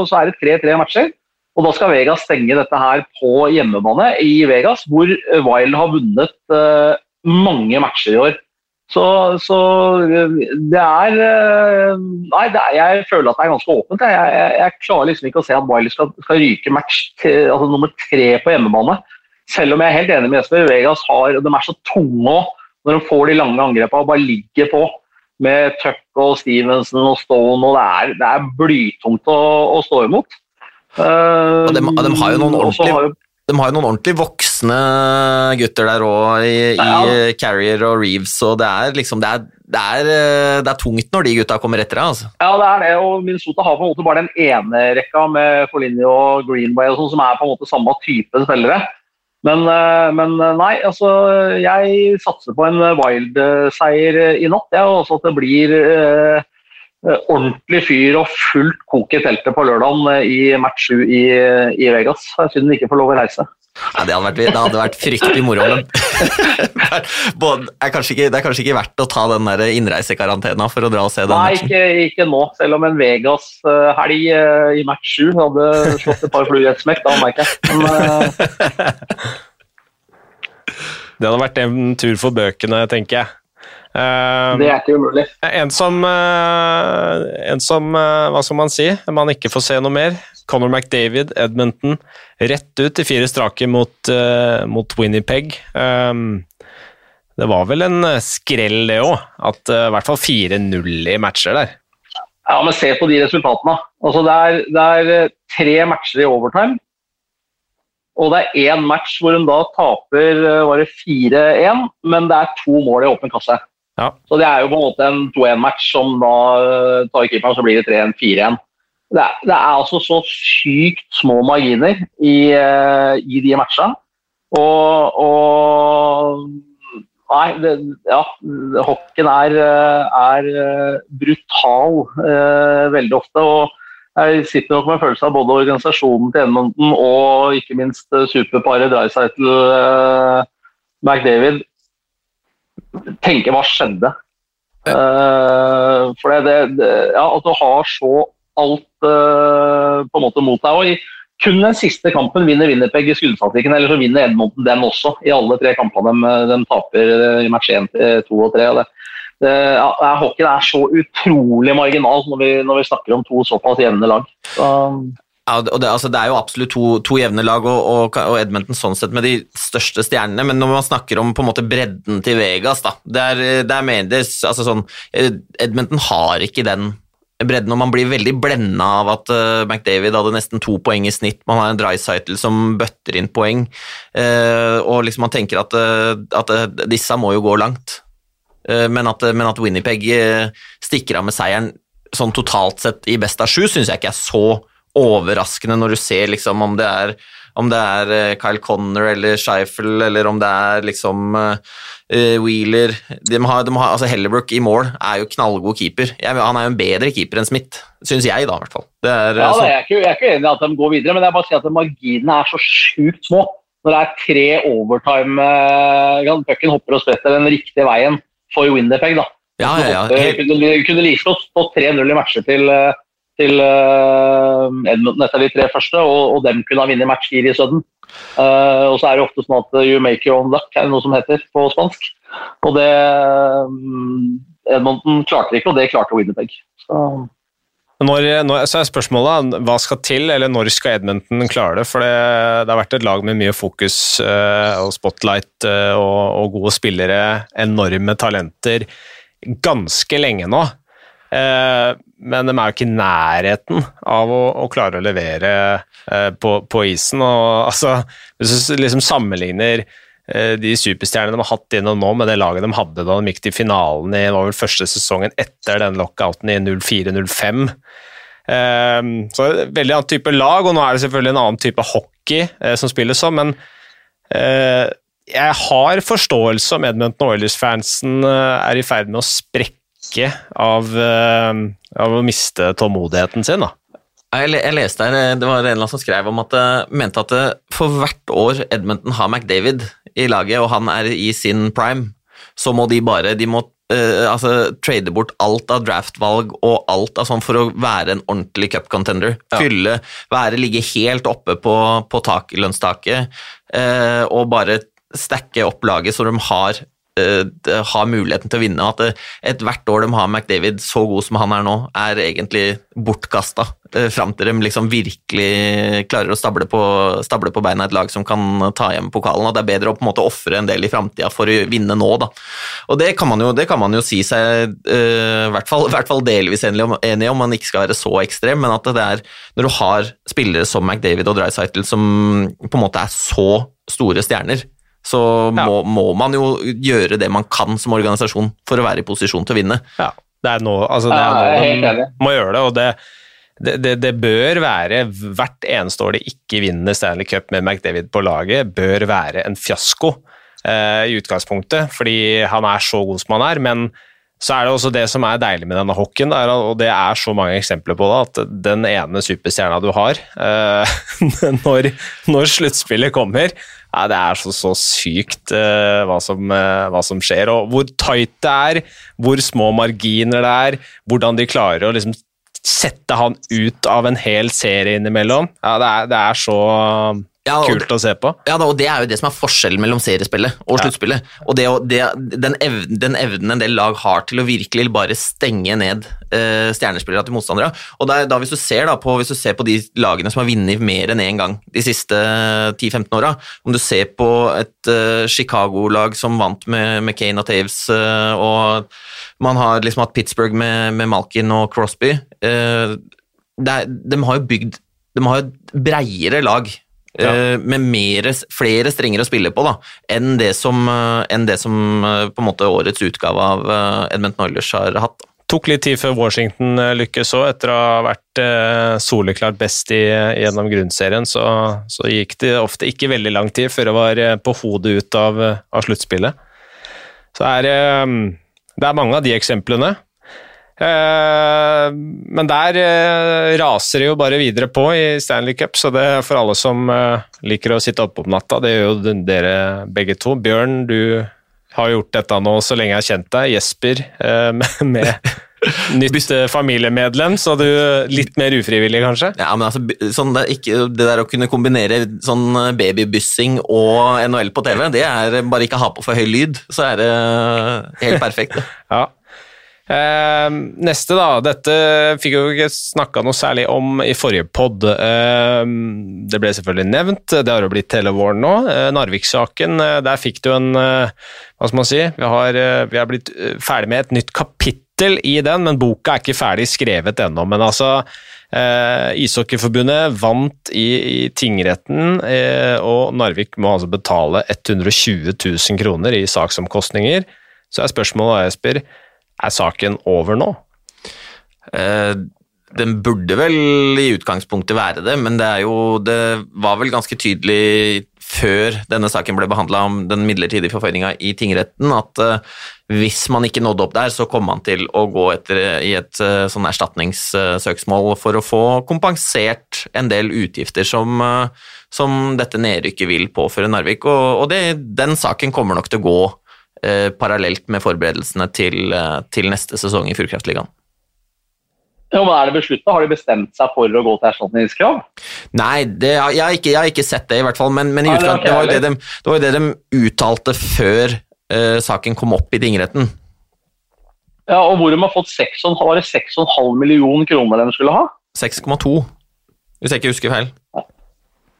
så er det tre-tre matcher. Og Da skal Vegas stenge dette her på hjemmebane i Vegas, hvor Wild har vunnet uh, mange matcher i år. Så, så det er Nei, det er, jeg føler at det er ganske åpent. Jeg, jeg, jeg klarer liksom ikke å se at Wiley skal, skal ryke match til, altså nummer tre på hjemmebane. Selv om jeg er helt enig med Jesper. Vegas har, de er så tunge når de får de lange angrepene og bare ligger på med Tuck og Stevenson og Stone. og Det er, det er blytungt å, å stå imot. Og de, de, har jo noen eh, ordentlig, de har jo noen ordentlig voksne gutter der òg, i, ja. i, Carrier og Reeves, og det er liksom det er, det, er, eh, det er, tungt når de gutta kommer etter deg. Altså. Ja, det er det, og Minnesota har på en måte bare den ene rekka med Foligny og Greenway og sånt, som er på en måte samme type spillere. Men, eh, men, nei, altså jeg satser på en Wild-seier i natt. og også at det blir Eh, ordentlig fyr og fullt kok i teltet på lørdag eh, i match 7 i, i Vegas. Siden vi ikke får lov å reise. Ja, det, hadde vært, det hadde vært fryktelig moro. Men *laughs* det, er kanskje ikke, det er kanskje ikke verdt å ta den der innreisekarantena for å dra og se den Nei, ikke, ikke, nå. Selv om en Vegas-helg eh, i match 7 hadde slått et par fluer i et smekk, da merker jeg. Men, *laughs* det hadde vært en tur for bøkene, tenker jeg. Uh, det er ikke umulig. En som, uh, en som uh, hva skal man si, man ikke får se noe mer. Conor McDavid, Edmonton, rett ut i fire strake mot, mot Winnipeg. Um, det var vel en skrell, det òg, at i hvert fall 4-0 i matcher der. Ja, men se på de resultatene. Altså, det, er, det er tre matcher i overtime. Og det er én match hvor hun da taper var det 4-1, men det er to mål i åpen kasse. Ja. Så det er jo på en måte en 2-1-match som da eh, tar keeperen, så blir det 3-1-4-1. Det, det, er altså så sykt små marginer i, uh, i de matchene. Og, og Nei, det, ja. Hockeyen er, eh, er brutal veldig ofte. og Jeg sitter nok med en følelse av både organisasjonen til Edmonton og ikke minst superparet Dreisaitl uh, McDavid tenke hva skjedde. Uh, for det, det, ja, at du har så alt uh, på en måte mot deg. og i kun den siste kampen vinner Winnerpeg i skuddstatistikken, eller så vinner Edmonton den også. I alle tre kampene de, de taper i match 1, 2 og 3. Og det, det, ja, hockeyen er så utrolig marginal når vi, når vi snakker om to såpass jevne lag. Så, og det, altså, det, er jo absolutt to, to jevne lag, og, og, og, Edmonton sånn sett med de største stjernene, men når man snakker om på en måte bredden til Vegas, da det er mener altså sånn, Edmonton har ikke den bredden, og man blir veldig blenda av at uh, McDavid hadde nesten to poeng i snitt. Man har en Drycytle som bøtter inn poeng, uh, og liksom man tenker at, uh, at disse må jo gå langt. Men at, men, at, Winnipeg stikker av med seieren sånn totalt sett i best av sju, syns jeg ikke er så overraskende når du ser liksom om det er om det er eh, Kyle Connor eller Scheifel, eller om det er liksom uh, Wheeler de har, de har, altså Hellebrook i mål er jo knallgod keeper. Jeg, han er jo en bedre keeper enn Smith, syns jeg, da, i hvert fall. Er, ja, jeg, er ikke, jeg, er ikke, enig i at de går videre, men jeg bare sier at marginene er så sjukt små. Når det er tre overtime uh, Pucken hopper og spretter den riktige veien for Winderpeg, da. Ja, ja, ja. Helt... Kunne, kunne like godt stått 3-0 i matcher til uh, til uh, Edmonton etter de tre første, og, og dem kunne ha vunnet match fire i sudden. Uh, og så er det ofte sånn at you make your own luck, er det noe som heter på spansk. Og det um, Edmonton klarte ikke, og det klarte Winnipeg. Så. Når, når, så er spørsmålet hva skal til, eller når skal Edmonton klare det? For det, det har vært et lag med mye fokus uh, og spotlight uh, og, og, gode spillere, enorme talenter, ganske lenge nå. Eh, men de er jo ikke i nærheten av å, å klare å levere eh, på, på, isen. Og, altså, hvis du liksom sammenligner eh, de superstjernene de har hatt innom nå, med det laget de hadde da de gikk til finalen i var vel første sesongen etter den lockouten i 04-05. Så veldig annen type lag, og nå er det selvfølgelig en annen type hockey som spilles sånn, men jeg har forståelse om Edmundton Oilers-fansen er i ferd med å sprekke ikke av, eh, av å miste tålmodigheten sin. da. Jeg, leste her, eh, Det var en eller annen som skrev om at eh, mente at for hvert år Edmonton har McDavid i laget, og han er i sin prime, så må de bare de må, uh, altså, trade bort alt av draftvalg og alt av sånn for å være en ordentlig cupcontender. Ja. Fylle, være, ligge helt oppe på, på tak, lønnstaket uh, og bare stacke opp laget så de har har muligheten til å vinne. At uh, ethvert år de har McDavid så god som han er nå, er egentlig bortkasta. Uh, fram til de liksom virkelig klarer å stable på, stable på, beina et lag som kan ta hjem pokalen. og Det er bedre å på en måte ofre en del i framtida for å vinne nå. Da. Og Det kan man jo, kan man jo si seg i hvert, hvert fall delvis enig om, enig om, man ikke skal være så ekstrem, men at det er når du har spillere som McDavid og Dreisaitl som på en måte er så store stjerner, så ja. må, må, man jo gjøre det man kan som organisasjon for å være i posisjon til å vinne. Ja, det er nå, altså er man må gjøre det. og det, det, det, det, bør være hvert eneste år de ikke vinner Stanley Cup med McDavid på laget, bør være en fiasko eh, i utgangspunktet, fordi han er så god som han er. men så er det også det som er deilig med denne hockeyen, og det er så mange eksempler på det, at den ene superstjerna du har eh, *laughs* når, når sluttspillet kommer, ja, det er så, så sykt uh, hva, som, uh, hva, som, skjer, og hvor tight det er, hvor små marginer det er, hvordan de klarer å liksom sette han ut av en hel serie innimellom. Ja, det er, det er så ja, kult å se på. Ja, og Det er jo det som er forskjellen mellom seriespillet og sluttspillet. Ja. Og det, det, den, evnen, den, evnen, en del lag har til å virkelig bare stenge ned uh, stjernespillere til motstandere. Og da, da hvis, du ser da på, hvis du ser på de lagene som har vunnet mer enn én gang de siste 10-15 åra, om du ser på et uh, Chicago-lag som vant med, med Kane og Taves, uh, og man har liksom hatt Pittsburgh med, med Malkin og Crosby er, De har jo bygd de har jo breiere lag ja. Eh, med mere, flere strenger å spille på da, enn det som, eh, enn det som eh, på en måte årets utgave av Edmundton Oilers har hatt. Tok litt tid før Washington lykkes òg, etter å ha vært soleklart best i, gjennom grunnserien. Så, så, gikk det ofte ikke veldig lang tid før det var på hodet ut av, av sluttspillet. Så er, det er mange av de eksemplene. Eh, men der eh, raser det jo bare videre på i Stanley Cup, så det er for alle som eh, liker å sitte oppe om natta. Det gjør jo dere begge to. Bjørn, du har gjort dette nå så lenge jeg har kjent deg. Jesper *laughs* med nytt familiemedlem, så du litt mer ufrivillig, kanskje? Ja, men altså, sånn det, ikke, det, der å kunne kombinere sånn babybyssing og NHL på TV, det er bare ikke ha på for høy lyd, så er det helt perfekt. *laughs* ja. Uh, neste, da. Dette fikk jo ikke snakka noe særlig om i forrige pod. Eh, det ble selvfølgelig nevnt, det har jo blitt hele våren nå. Eh, Narvik-saken, eh, der fikk du en Hva skal man si? Vi har, vi har, blitt ferdig med et nytt kapittel i den, men boka er ikke ferdig skrevet ennå. Men altså Ishockeyforbundet vant i, i tingretten, og Narvik må altså betale 120 000 kroner i saksomkostninger. Så er spørsmålet, Jesper, er saken over nå? Eh, den burde vel i utgangspunktet være det, men det, jo, det var vel ganske tydelig før denne saken ble behandla om den midlertidige forføyninga i tingretten, at uh, hvis man ikke nådde opp der, så kom man til å gå etter i et uh, sånn erstatningssøksmål for å få kompensert en del utgifter som, som dette nedrykket vil påføre Narvik. Og, og det, den saken kommer nok til å gå Eh, parallelt med forberedelsene til, eh, til neste sesong i Fjordkraftligaen. Ja, men Er det beslutta? Har de bestemt seg for å gå til erstatningskrav? Nei, det, jeg, har ikke, jeg, har ikke, sett det, i hvert fall. Men, men i utgang, det, var jo det, de, det var det de uttalte før uh, saken kom opp i tingretten. Ja, og hvor de har fått 6,5 millioner kroner de skulle ha? 6,2, hvis jeg ikke husker feil. Ja.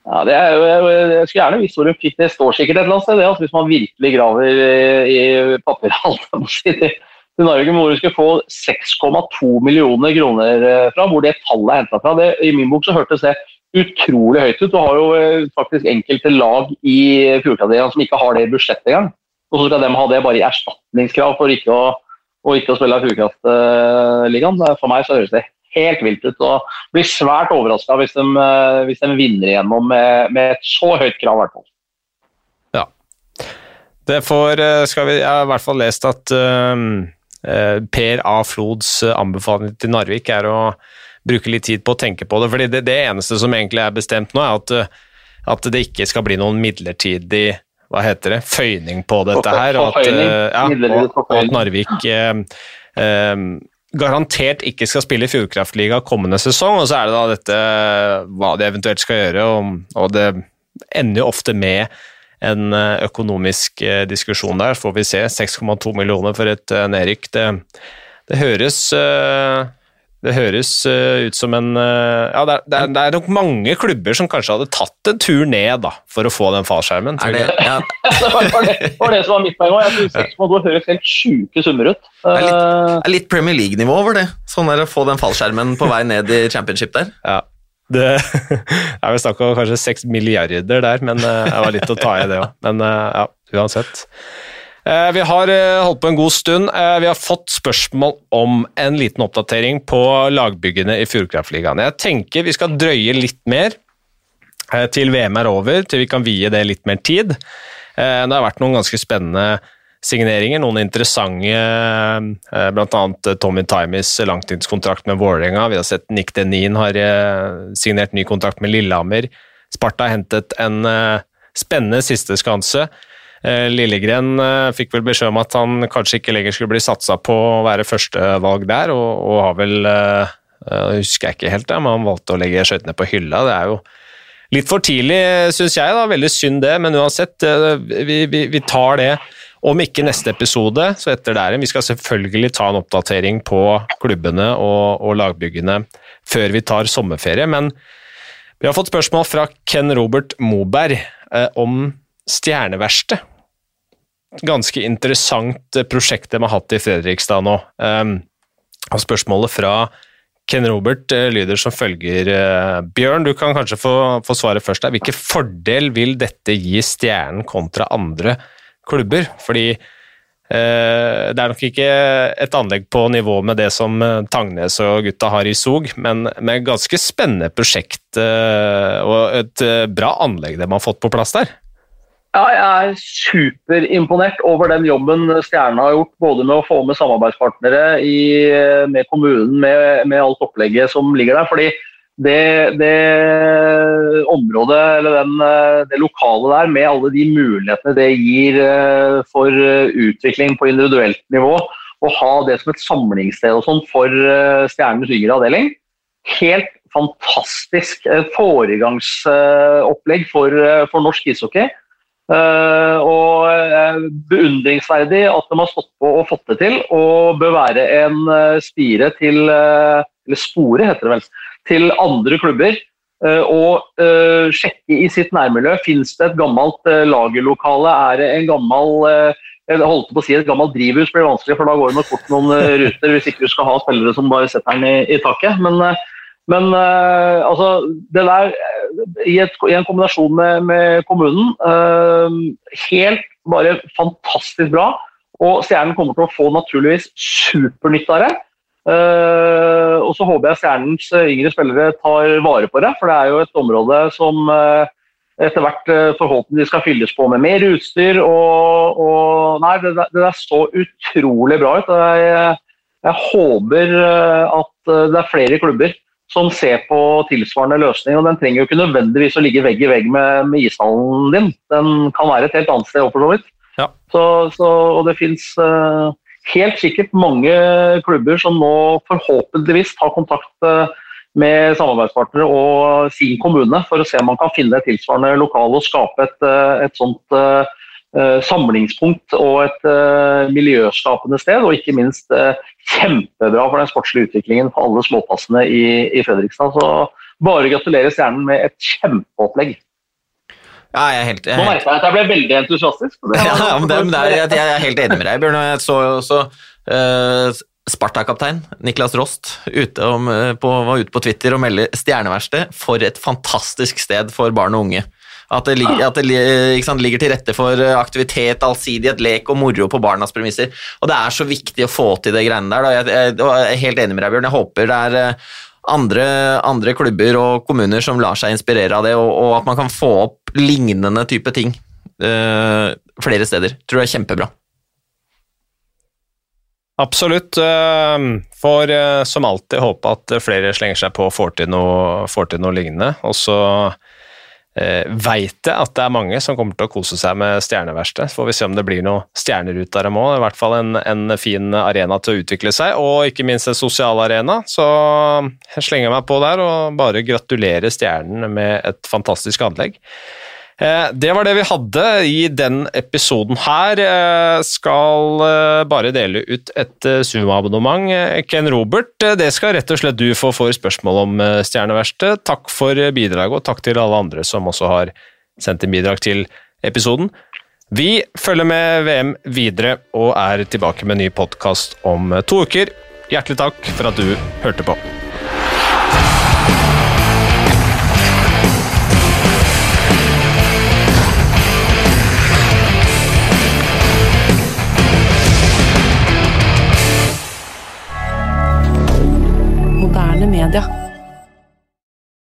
Ja, det er, jeg skulle gjerne visst hvor hun fikk det. står sikkert et eller annet sted, det, altså, hvis man virkelig graver i, i papirhallen. Det, til Norge hvor hun skulle få 6,2 millioner kroner eh, fra. Hvor det tallet er henta fra. Det, I min bok så hørtes det utrolig høyt ut. Du har jo eh, faktisk enkelte lag i Fjordkraftligaen som ikke har det i budsjettet engang. Og så skal de ha det bare i erstatningskrav for ikke å, ikke å spille Fjordkraftligaen. For meg så høres det helt vilt ut. og Blir svært overraska hvis, eh, hvis, de vinner igjennom med, med et så høyt krav. i hvert fall. Ja. Det får, skal vi, Jeg har i hvert fall lest at Eh, per A. Flods eh, anbefaling til Narvik er å bruke litt tid på å tenke på det. fordi det, det eneste som egentlig er bestemt nå, er at, eh, at, det ikke skal bli noen midlertidig hva heter det, føyning på dette her. Og at, ja, og, og at Narvik eh, eh, garantert ikke skal spille i Fjordkraftliga kommende sesong. Og så er det da dette hva de eventuelt skal gjøre, og, og det ender jo ofte med en eh, økonomisk eh, diskusjon der, får vi se. 6,2 millioner for et eh, nedrykk. Det, det, høres det høres ut som en Ja, det er, det er, nok mange klubber som kanskje hadde tatt en tur ned da, for å få den fallskjermen. Er det, ja. *laughs* det, var, det, var det som var mitt poeng òg. Jeg 6,2 høres helt sjuke summer ut. Det er litt, litt Premier League-nivå over det. Sånn er å få den fallskjermen på vei ned i championship der. Ja. Det *laughs* er vel snakk om kanskje seks milliarder der, men det eh, var litt å ta i det òg. Men eh, ja, uansett. Eh, vi har holdt på en god stund. Vi har fått spørsmål om en liten oppdatering på lagbyggene i Fjordkraftligaen. Jeg tenker vi skal drøye litt mer til VM er over, til vi kan vie det litt mer tid. Det har vært noen ganske spennende signeringer, noen interessante, eh, bl.a. Tommy Timis langtidskontrakt med Vålerenga. Vi har sett Nick Denin har eh, signert ny kontrakt med Lillehammer. Sparta har hentet en spennende spennende sisteskanse. Lillegren fikk vel beskjed om at han kanskje ikke lenger skulle bli satsa på å være førstevalg der, og, og har vel Jeg husker jeg ikke helt, men han valgte å legge skøytene på hylla. Det er jo litt for tidlig, syns jeg. da, Veldig synd det, men uansett, vi, vi, vi tar det om ikke neste episode, så etter der igjen. Vi skal selvfølgelig ta en oppdatering på klubbene og, og, lagbyggene før vi tar sommerferie, men vi har fått spørsmål fra Ken Robert Moberg eh, om Stjerneverksted. Ganske interessant prosjekt de har hatt i Fredrikstad nå. Og spørsmålet fra Ken Robert eh, lyder som følger. Eh, Bjørn, du kan kanskje få, få svaret først. der. Hvilken fordel vil dette gi Stjernen kontra andre klubber. Fordi eh, det er nok ikke et anlegg på nivå med det som eh, Tangnes og gutta har i Sog, men med ganske spennende prosjekt eh, og et eh, bra anlegg de har fått på plass der. Ja, jeg er superimponert over den jobben Stjerna har gjort, både med å få med samarbeidspartnere i, med kommunen, med, med alt opplegget som ligger der. fordi det, det, området, eller den, eh, det lokale der, med alle de mulighetene det gir eh, for eh, utvikling på individuelt nivå, å ha det som et samlingssted og sånn for Stjernens yngre avdeling, helt fantastisk foregangsopplegg for, for norsk ishockey. Uh, og beundringsverdig at de har stått på og fått det til, og bør være en spire til Eller spore, heter det vel til andre klubber. Og sjekke i sitt nærmiljø. Fins det et gammelt lagerlokale? Er det en gammel jeg holdt på å si et gammelt drivhus blir vanskelig, for da går det nok fort noen ruter hvis ikke du skal ha spillere som bare setter den i, i taket. Men, men altså, det der i, et, i en kombinasjon med, med kommunen Helt bare fantastisk bra. Og Stjernen kommer til å få naturligvis supernytt av det. Uh, og så håper jeg Stjernens eh, yngre spillere tar vare på det, for det er jo et område som uh, etter hvert uh, forhåpentligvis skal fylles på med mer utstyr. Og, og Nei, det, det der så utrolig bra ut. Jeg, jeg håper at det er flere klubber som ser på tilsvarende løsninger. og Den trenger jo ikke nødvendigvis å ligge vegg i vegg med, med ishallen din. Den kan være et helt annet sted, for så vidt. Ja. Så, så, og det fins helt sikkert mange klubber som nå forhåpentligvis tar kontakt uh, med samarbeidspartnere og sin kommune for å se om man kan finne et tilsvarende lokale og skape et, eh, et sånt uh, samlingspunkt og et uh, miljøskapende sted. Og ikke minst uh, kjempebra for den sportslige utviklingen for alle småpassene i, i Fredrikstad. Så bare gratulerer Stjernen med et kjempeopplegg. Ja, jeg er helt, jeg, Nå merka jeg at jeg ble veldig entusiastisk. ja, men det, men det er, jeg, jeg, er helt enig med deg, Bjørn. Jeg så også Uh, Sparta-kaptein Niklas Rost ute om, på, var ute på Twitter og melder 'Stjerneverksted'. For et fantastisk sted for barn og unge. At det, at det sant, ligger til rette for aktivitet, allsidighet, lek og moro på barnas premisser. Og det er så viktig å få til det greiene der. Jeg, jeg, jeg er helt enig med deg, Bjørn. Jeg håper det er andre, andre, klubber og kommuner som lar seg inspirere av det, og, og at man kan få opp lignende type ting uh, flere steder. Tror jeg er kjempebra. Absolutt. Får eh, som alltid håpe at flere slenger seg på og får får til noe lignende. Og så eh, veit jeg at det er mange som kommer til å kose seg med Stjerneverkstedet. Får vi se om det blir noen stjerner ut av dem òg. I hvert fall en, en, fin arena til å utvikle seg, og ikke minst en sosial arena. Så jeg slenger meg på der og bare gratulerer Stjernen med et fantastisk anlegg. Eh, det var det vi hadde i den episoden her. Eh, skal eh, bare dele ut et Zoom-abonnement. Ken Robert, det skal rett og slett du få for spørsmål om Stjerneverkstedet. Takk for bidraget, og takk til alle andre som også har sendt inn bidrag til episoden. Vi følger med VM videre og er tilbake med en ny podkast om to uker. Hjertelig takk for at du hørte på. Moderne media.